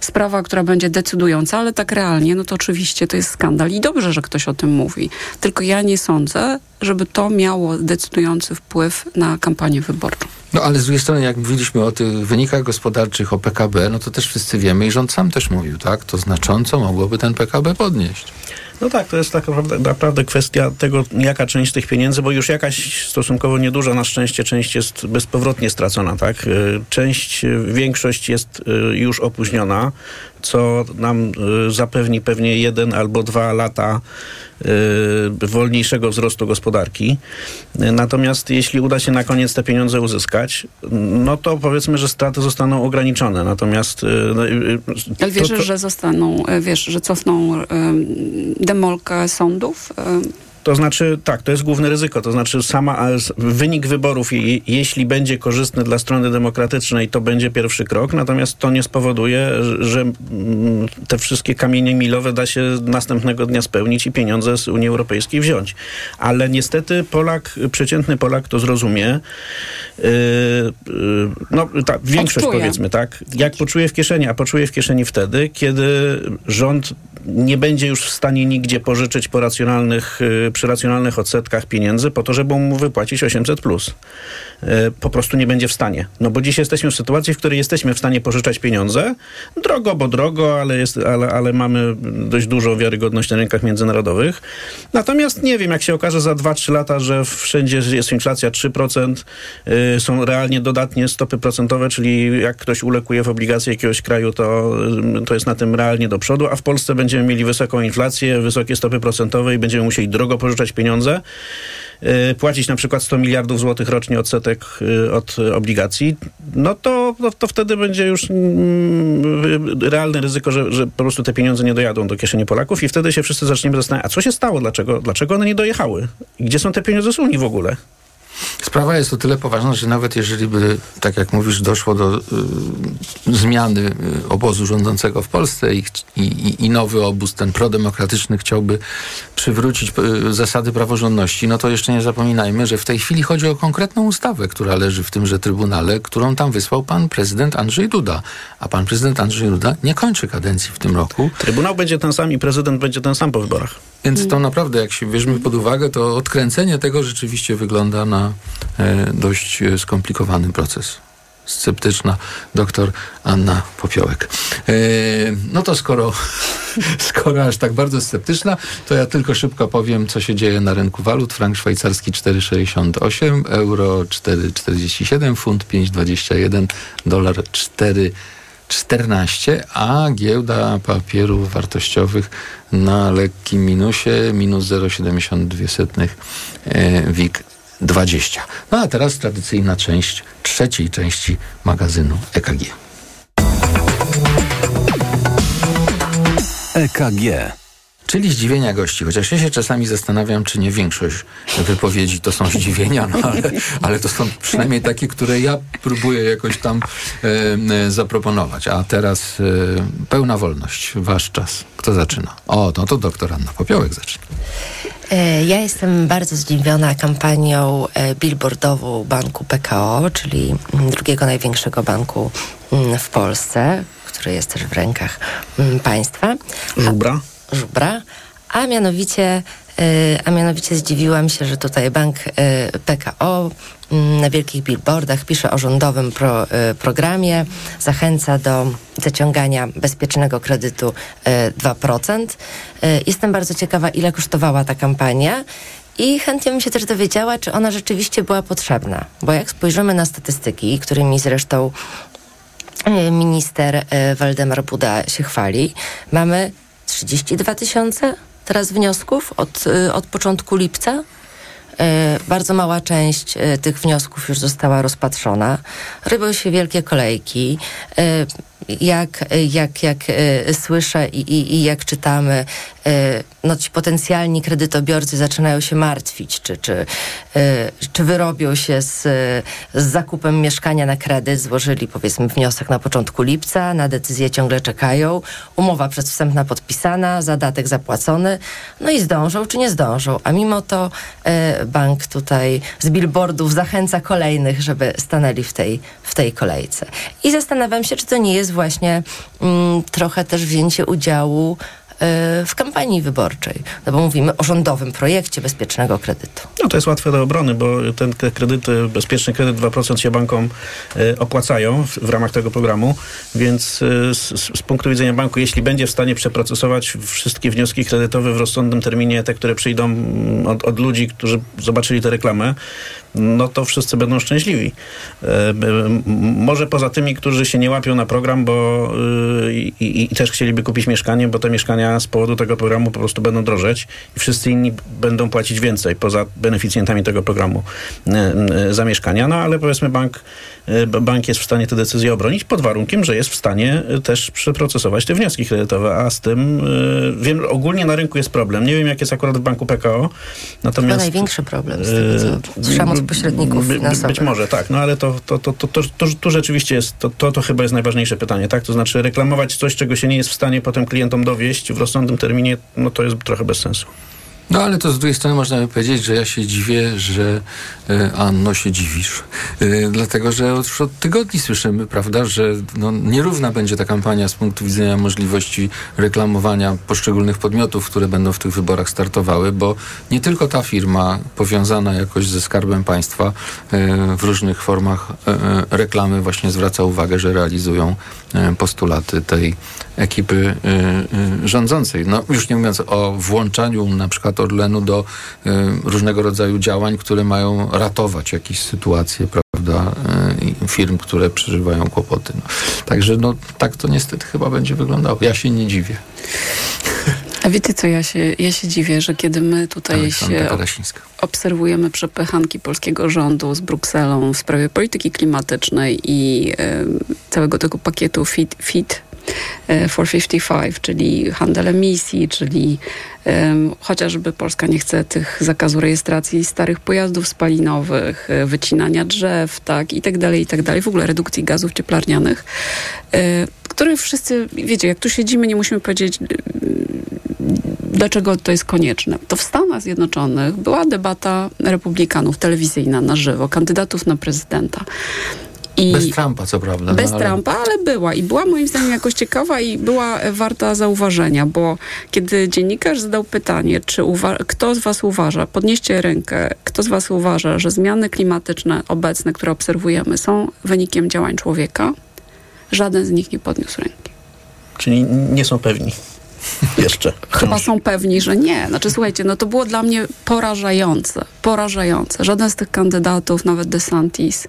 sprawa, która będzie decydująca, ale tak realnie, no to oczywiście to jest skandal i dobrze, że ktoś o tym mówi. Tylko ja nie sądzę, żeby to miało decydujący wpływ na kampanię wyborczą. No ale z drugiej strony, jak mówiliśmy o tych wynikach gospodarczych, o PKB, no to też wszyscy wiemy i rząd sam też mówił, tak? To znacząco mogłoby ten PKB podnieść. No tak, to jest tak naprawdę, naprawdę kwestia tego, jaka część tych pieniędzy, bo już jakaś stosunkowo nieduża na szczęście część jest bezpowrotnie stracona, tak? Y, część, y, większość jest y, już opóźniona, co nam zapewni pewnie jeden albo dwa lata wolniejszego wzrostu gospodarki. Natomiast jeśli uda się na koniec te pieniądze uzyskać, no to powiedzmy, że straty zostaną ograniczone. Natomiast... No, Ale wierzysz, to... że zostaną, wiesz, że cofną demolkę sądów? To znaczy, tak, to jest główne ryzyko. To znaczy, sama wynik wyborów, jeśli będzie korzystny dla strony demokratycznej, to będzie pierwszy krok, natomiast to nie spowoduje, że mm, te wszystkie kamienie milowe da się następnego dnia spełnić i pieniądze z Unii Europejskiej wziąć. Ale niestety Polak, przeciętny Polak to zrozumie. Yy, yy, no, ta, większość Odczuje. powiedzmy, tak? Jak poczuje w kieszeni, a poczuje w kieszeni wtedy, kiedy rząd nie będzie już w stanie nigdzie pożyczyć po racjonalnych, yy, przy racjonalnych odsetkach pieniędzy po to, żeby mu wypłacić 800 plus. E, po prostu nie będzie w stanie. No bo dziś jesteśmy w sytuacji, w której jesteśmy w stanie pożyczać pieniądze. Drogo, bo drogo, ale, jest, ale, ale mamy dość dużą wiarygodność na rynkach międzynarodowych. Natomiast nie wiem, jak się okaże za 2-3 lata, że wszędzie jest inflacja 3%, yy, są realnie dodatnie stopy procentowe, czyli jak ktoś ulekuje w obligacje jakiegoś kraju, to, to jest na tym realnie do przodu, a w Polsce będziemy mieli wysoką inflację, wysokie stopy procentowe i będziemy musieli drogo pożyczać pieniądze. Y, płacić na przykład 100 miliardów złotych rocznie odsetek y, od obligacji, no to, to, to wtedy będzie już mm, realne ryzyko, że, że po prostu te pieniądze nie dojadą do kieszeni Polaków i wtedy się wszyscy zaczniemy zastanawiać, a co się stało, dlaczego, dlaczego one nie dojechały? Gdzie są te pieniądze z Unii w ogóle? Sprawa jest o tyle poważna, że nawet jeżeli by, tak jak mówisz, doszło do y, zmiany y, obozu rządzącego w Polsce i, i, i, nowy obóz, ten prodemokratyczny, chciałby przywrócić y, zasady praworządności, no to jeszcze nie zapominajmy, że w tej chwili chodzi o konkretną ustawę, która leży w tymże Trybunale, którą tam wysłał pan prezydent Andrzej Duda. A pan prezydent Andrzej Duda nie kończy kadencji w tym roku. Trybunał będzie ten sam i prezydent będzie ten sam po wyborach. Więc to naprawdę, jak się weźmie pod uwagę, to odkręcenie tego rzeczywiście wygląda na e, dość e, skomplikowany proces. Sceptyczna doktor Anna Popiołek. E, no to skoro, <laughs> skoro aż tak bardzo sceptyczna, to ja tylko szybko powiem, co się dzieje na rynku walut. Frank szwajcarski 4,68, euro 4,47, funt 5,21, dolar 4. 14, a giełda papierów wartościowych na lekkim minusie, minus 0,72 e, WIG 20. No a teraz tradycyjna część, trzeciej części magazynu EKG. EKG. Czyli zdziwienia gości, chociaż ja się czasami zastanawiam, czy nie większość wypowiedzi to są zdziwienia, no ale, ale to są przynajmniej takie, które ja próbuję jakoś tam e, e, zaproponować. A teraz e, pełna wolność, wasz czas. Kto zaczyna? O, no to doktor Anna Popiołek zaczyna. E, ja jestem bardzo zdziwiona kampanią e, billboardową banku PKO, czyli drugiego największego banku mm, w Polsce, który jest też w rękach mm, państwa. Żubra? Żubra, a mianowicie, y, a mianowicie zdziwiłam się, że tutaj bank y, PKO mm, na wielkich billboardach pisze o rządowym pro, y, programie, zachęca do zaciągania bezpiecznego kredytu 2%. Jestem bardzo ciekawa, ile kosztowała ta kampania. I chętnie bym się też dowiedziała, czy ona rzeczywiście była potrzebna. Bo jak spojrzymy na statystyki, którymi zresztą minister Waldemar Buda się chwali, mamy 32 tysiące teraz wniosków od, y, od początku lipca. Y, bardzo mała część y, tych wniosków już została rozpatrzona. Rybią się wielkie kolejki jak, jak, jak e, słyszę i, i, i jak czytamy, e, no ci potencjalni kredytobiorcy zaczynają się martwić, czy, czy, e, czy wyrobią się z, z zakupem mieszkania na kredyt. Złożyli powiedzmy wniosek na początku lipca, na decyzję ciągle czekają, umowa przedwstępna podpisana, zadatek zapłacony, no i zdążą czy nie zdążą. A mimo to bank tutaj z billboardów zachęca kolejnych, żeby stanęli w tej, w tej kolejce. I zastanawiam się, czy to nie jest właśnie mm, trochę też wzięcie udziału e, w kampanii wyborczej. No bo mówimy o rządowym projekcie bezpiecznego kredytu. No to jest łatwe do obrony, bo ten kredyt, bezpieczny kredyt 2% się bankom e, opłacają w, w ramach tego programu, więc e, z, z, punktu widzenia banku, jeśli będzie w stanie przeprocesować wszystkie wnioski kredytowe w rozsądnym terminie, te, które przyjdą mm, od, od ludzi, którzy zobaczyli tę reklamę, no to wszyscy będą szczęśliwi. E, może poza tymi, którzy się nie łapią na program, bo y, i, i, też chcieliby kupić mieszkanie, bo te mieszkania z powodu tego programu po prostu będą drożeć i wszyscy inni będą płacić więcej poza beneficjentami tego programu e, e, za mieszkania. No ale powiedzmy bank bank jest w stanie tę decyzję obronić pod warunkiem, że jest w stanie e, też przeprocesować te wnioski kredytowe, a z tym e, wiem, ogólnie na rynku jest problem. Nie wiem, jak jest akurat w banku PKO. Natomiast, Chyba największy problem z tego, od pośredników finansowych. Być może, tak. No ale to, to, to, to, to rzeczywiście jest, to, to, to chyba jest najważniejsze pytanie, tak? To znaczy reklamować coś, czego się nie jest w stanie potem klientom dowieść w rozsądnym terminie, no to jest trochę bez sensu. No ale to z drugiej strony można by powiedzieć, że ja się dziwię, że e, Anno się dziwisz. E, dlatego, że już od tygodni słyszymy, prawda, że no, nierówna będzie ta kampania z punktu widzenia możliwości reklamowania poszczególnych podmiotów, które będą w tych wyborach startowały, bo nie tylko ta firma powiązana jakoś ze skarbem państwa e, w różnych formach reklamy właśnie zwraca uwagę, że realizują postulaty tej ekipy rządzącej. No już nie mówiąc o włączaniu na przykład Orlenu do y, różnego rodzaju działań, które mają ratować jakieś sytuacje, prawda, y, firm, które przeżywają kłopoty. No. Także no, tak to niestety chyba będzie wyglądało. Ja się nie dziwię. <laughs> A wiecie co, ja się, ja się dziwię, że kiedy my tutaj się obserwujemy przepychanki polskiego rządu z Brukselą w sprawie polityki klimatycznej i y, całego tego pakietu FIT, FIT 455, czyli handel emisji, czyli um, chociażby Polska nie chce tych zakazu rejestracji starych pojazdów spalinowych, wycinania drzew, tak, i tak dalej, i tak dalej, w ogóle redukcji gazów cieplarnianych, które wszyscy, wiecie, jak tu siedzimy, nie musimy powiedzieć dlaczego to jest konieczne. To w Stanach Zjednoczonych była debata republikanów telewizyjna na żywo, kandydatów na prezydenta. I bez Trumpa, co prawda. Bez no, ale... Trumpa, ale była. I była moim zdaniem jakoś ciekawa i była warta zauważenia, bo kiedy dziennikarz zadał pytanie, czy kto z was uważa, podnieście rękę, kto z was uważa, że zmiany klimatyczne obecne, które obserwujemy, są wynikiem działań człowieka, żaden z nich nie podniósł ręki. Czyli nie są pewni. <laughs> Jeszcze. Chyba są pewni, że nie. Znaczy, słuchajcie, no to było dla mnie porażające. Porażające. Żaden z tych kandydatów, nawet DeSantis,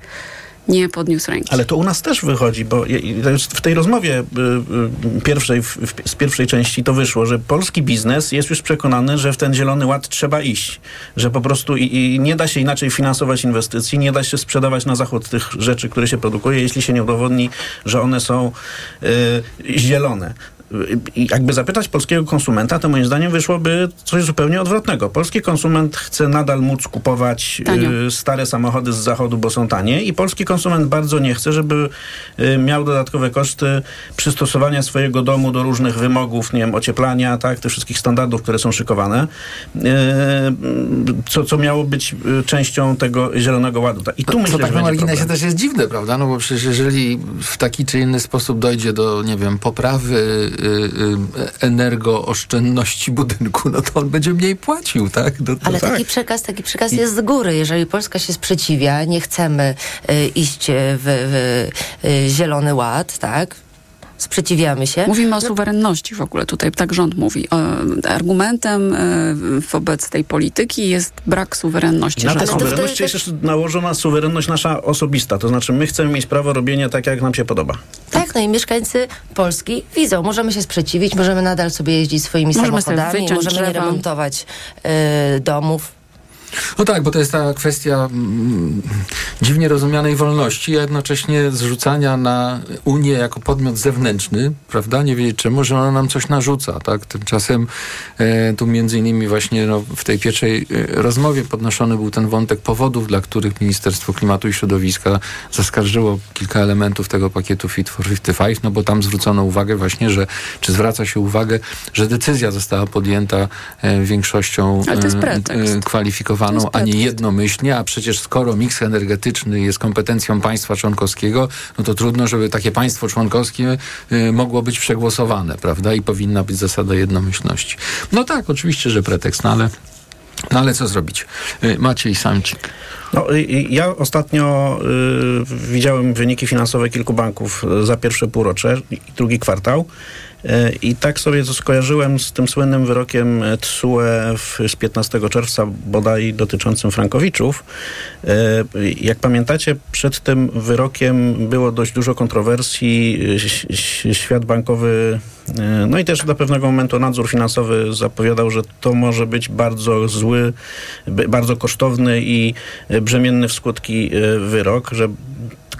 nie podniósł ręki. Ale to u nas też wychodzi, bo w tej rozmowie y, y, pierwszej, z pierwszej części to wyszło, że polski biznes jest już przekonany, że w ten zielony ład trzeba iść. Że po prostu i, i nie da się inaczej finansować inwestycji, nie da się sprzedawać na zachód tych rzeczy, które się produkuje, jeśli się nie udowodni, że one są y, zielone jakby zapytać polskiego konsumenta, to moim zdaniem wyszłoby coś zupełnie odwrotnego. Polski konsument chce nadal móc kupować y, stare samochody z zachodu, bo są tanie i polski konsument bardzo nie chce, żeby y, miał dodatkowe koszty przystosowania swojego domu do różnych wymogów, nie wiem, ocieplania, tak, tych wszystkich standardów, które są szykowane, y, co, co miało być częścią tego Zielonego Ładu. I tu to, myślę, to tak na marginesie też jest dziwne, prawda? No bo przecież jeżeli w taki czy inny sposób dojdzie do, nie wiem, poprawy energooszczędności budynku, no to on będzie mniej płacił, tak? No Ale tak. taki przekaz, taki przekaz jest z góry. Jeżeli Polska się sprzeciwia, nie chcemy y, iść w, w, w Zielony Ład, tak? Sprzeciwiamy się. Mówimy o suwerenności w ogóle, tutaj tak rząd mówi. Argumentem e, wobec tej polityki jest brak suwerenności. Na tę suwerenność jest też nałożona suwerenność nasza osobista, to znaczy my chcemy mieć prawo robienia tak, jak nam się podoba. Tak, no i mieszkańcy Polski widzą, możemy się sprzeciwić, możemy nadal sobie jeździć swoimi możemy samochodami, możemy nie remontować y, domów. No tak, bo to jest ta kwestia mm, dziwnie rozumianej wolności, a jednocześnie zrzucania na Unię jako podmiot zewnętrzny, prawda? Nie wiedzieć czemu, że ona nam coś narzuca, tak? Tymczasem e, tu między innymi właśnie no, w tej pierwszej e, rozmowie podnoszony był ten wątek powodów, dla których Ministerstwo Klimatu i Środowiska zaskarżyło kilka elementów tego pakietu Fit for 55, no bo tam zwrócono uwagę właśnie, że, czy zwraca się uwagę, że decyzja została podjęta e, większością e, kwalifikowaną a nie jednomyślnie, a przecież skoro miks energetyczny jest kompetencją państwa członkowskiego, no to trudno, żeby takie państwo członkowskie y, mogło być przegłosowane, prawda? I powinna być zasada jednomyślności. No tak, oczywiście, że pretekst, no ale, no ale co zrobić? Y, Maciej Samcik. No, ja ostatnio y, widziałem wyniki finansowe kilku banków za pierwsze półrocze i drugi kwartał. E, I tak sobie to skojarzyłem z tym słynnym wyrokiem TSUE z 15 czerwca bodaj dotyczącym Frankowiczów. Jak pamiętacie, przed tym wyrokiem było dość dużo kontrowersji. Świat bankowy, no i też do pewnego momentu nadzór finansowy zapowiadał, że to może być bardzo zły, bardzo kosztowny i brzemienny w skutki wyrok, że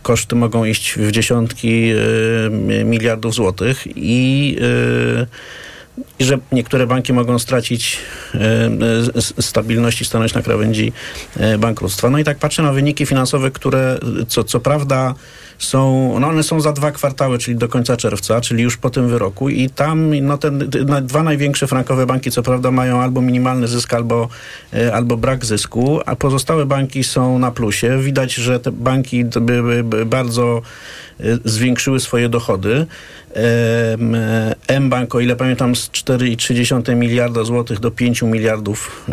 koszty mogą iść w dziesiątki e, miliardów złotych i e, i że niektóre banki mogą stracić e, stabilność i stanąć na krawędzi bankructwa. No i tak patrzę na wyniki finansowe, które co, co prawda są, no one są za dwa kwartały, czyli do końca czerwca, czyli już po tym wyroku i tam no te dwa największe frankowe banki co prawda mają albo minimalny zysk, albo, e, albo brak zysku, a pozostałe banki są na plusie. Widać, że te banki by, by bardzo e, zwiększyły swoje dochody. M-Bank, o ile pamiętam, z 4,3 miliarda złotych do 5 miliardów e,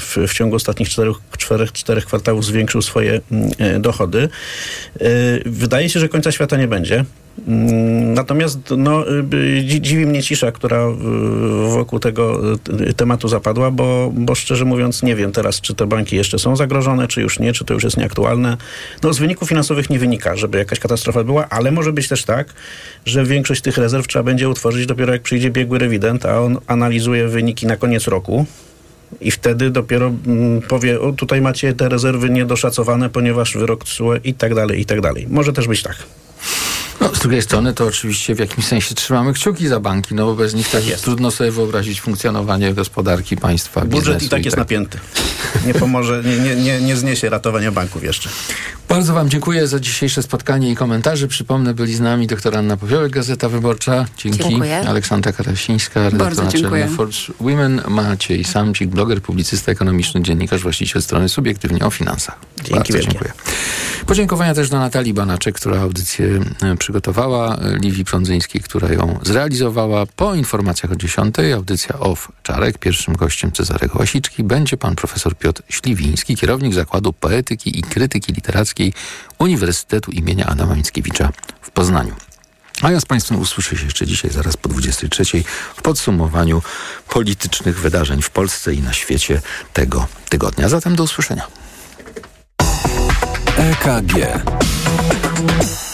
w, w ciągu ostatnich 4, 4, 4 kwartałów zwiększył swoje mm, dochody. Wydaje się, że końca świata nie będzie. Mm, natomiast no, y, dziwi mnie cisza, która wokół tego y, tematu zapadła, bo, bo szczerze mówiąc nie wiem teraz, czy te banki jeszcze są zagrożone, czy już nie, czy to już jest nieaktualne. No, z wyników finansowych nie wynika, żeby jakaś katastrofa była, ale może być też tak, że większość tych rezerw trzeba będzie utworzyć dopiero jak przyjdzie biegły rewident, a on analizuje wyniki na koniec roku. I wtedy dopiero mm, powie, o tutaj macie te rezerwy niedoszacowane, ponieważ wyrok i tak dalej, i tak dalej. Może też być tak. No, z drugiej strony to oczywiście w jakimś sensie trzymamy kciuki za banki, no bo bez nich tak jest. trudno sobie wyobrazić funkcjonowanie gospodarki państwa. Budżet i tak jest tak. napięty. Nie pomoże, nie, nie, nie, nie zniesie ratowania banków jeszcze. Bardzo Wam dziękuję za dzisiejsze spotkanie i komentarze. Przypomnę, byli z nami dr Anna Popiołek, Gazeta Wyborcza. Dzięki. Dziękuję. Aleksandra Karasińska, redaktor naczelny Forbes Women. Maciej Samcik, bloger, publicysta ekonomiczny, dziennikarz, właściciel strony Subiektywnie o Finansach. Dzięki Bardzo dziękuję. Podziękowania też do Natalii Banaczek, która audycję e, przygotowała, Liwii Prądzyńskiej, która ją zrealizowała. Po informacjach o 10 audycja OFF Czarek. Pierwszym gościem Cezarego Łasiczki będzie pan profesor Piotr Śliwiński, kierownik Zakładu Poetyki i Krytyki Literackiej Uniwersytetu imienia Adama Mickiewicza w Poznaniu. A ja z Państwem usłyszę się jeszcze dzisiaj, zaraz po 23, w podsumowaniu politycznych wydarzeń w Polsce i na świecie tego tygodnia. Zatem do usłyszenia. EKG.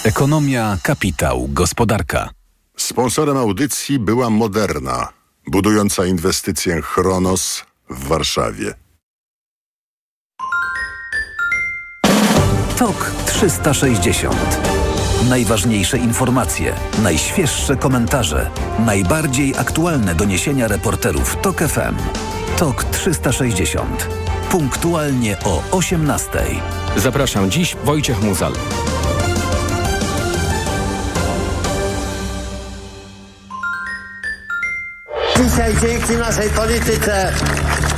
Ekonomia, kapitał, gospodarka. Sponsorem audycji była Moderna, budująca inwestycję Chronos w Warszawie. TOK 360. Najważniejsze informacje, najświeższe komentarze, najbardziej aktualne doniesienia reporterów TOK FM. TOK 360. Punktualnie o 18. Zapraszam dziś Wojciech Muzal. Dzisiaj dzięki naszej polityce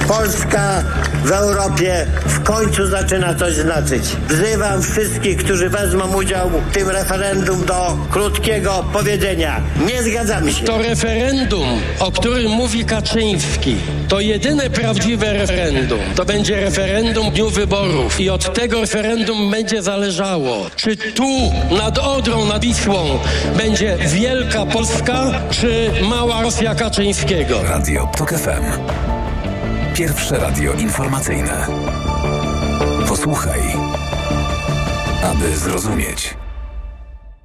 Polska w Europie w końcu zaczyna coś znaczyć. Wzywam wszystkich, którzy wezmą udział w tym referendum do krótkiego powiedzenia. Nie zgadzamy się. To referendum, o którym mówi Kaczyński, to jedyne prawdziwe referendum. To będzie referendum dniu wyborów i od tego referendum będzie zależało, czy tu nad Odrą, nad Wisłą będzie wielka Polska, czy mała Rosja Kaczyńskiego. Radio TOK FM. Pierwsze radio informacyjne. Posłuchaj, aby zrozumieć.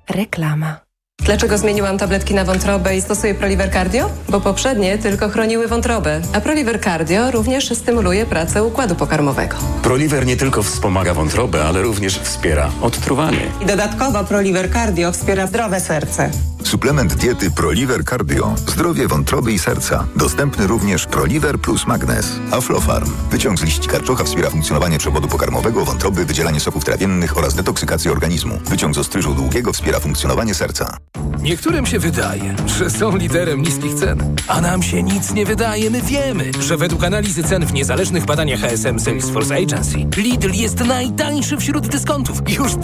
Reklama. Dlaczego zmieniłam tabletki na wątrobę i stosuję Proliver Cardio? Bo poprzednie tylko chroniły wątrobę, a Proliver Cardio również stymuluje pracę układu pokarmowego. Proliver nie tylko wspomaga wątrobę, ale również wspiera odtruwanie. I dodatkowo Proliver Cardio wspiera zdrowe serce. Suplement diety Proliver Cardio. Zdrowie wątroby i serca. Dostępny również Proliver plus Magnes. Aflofarm. Wyciąg z liści karczocha wspiera funkcjonowanie przewodu pokarmowego, wątroby, wydzielanie soków trawiennych oraz detoksykację organizmu. Wyciąg z ostryżu długiego wspiera funkcjonowanie serca. Niektórym się wydaje, że są liderem niskich cen. A nam się nic nie wydaje. My wiemy, że według analizy cen w niezależnych badaniach HSM Salesforce Agency Lidl jest najtańszy wśród dyskontów. Już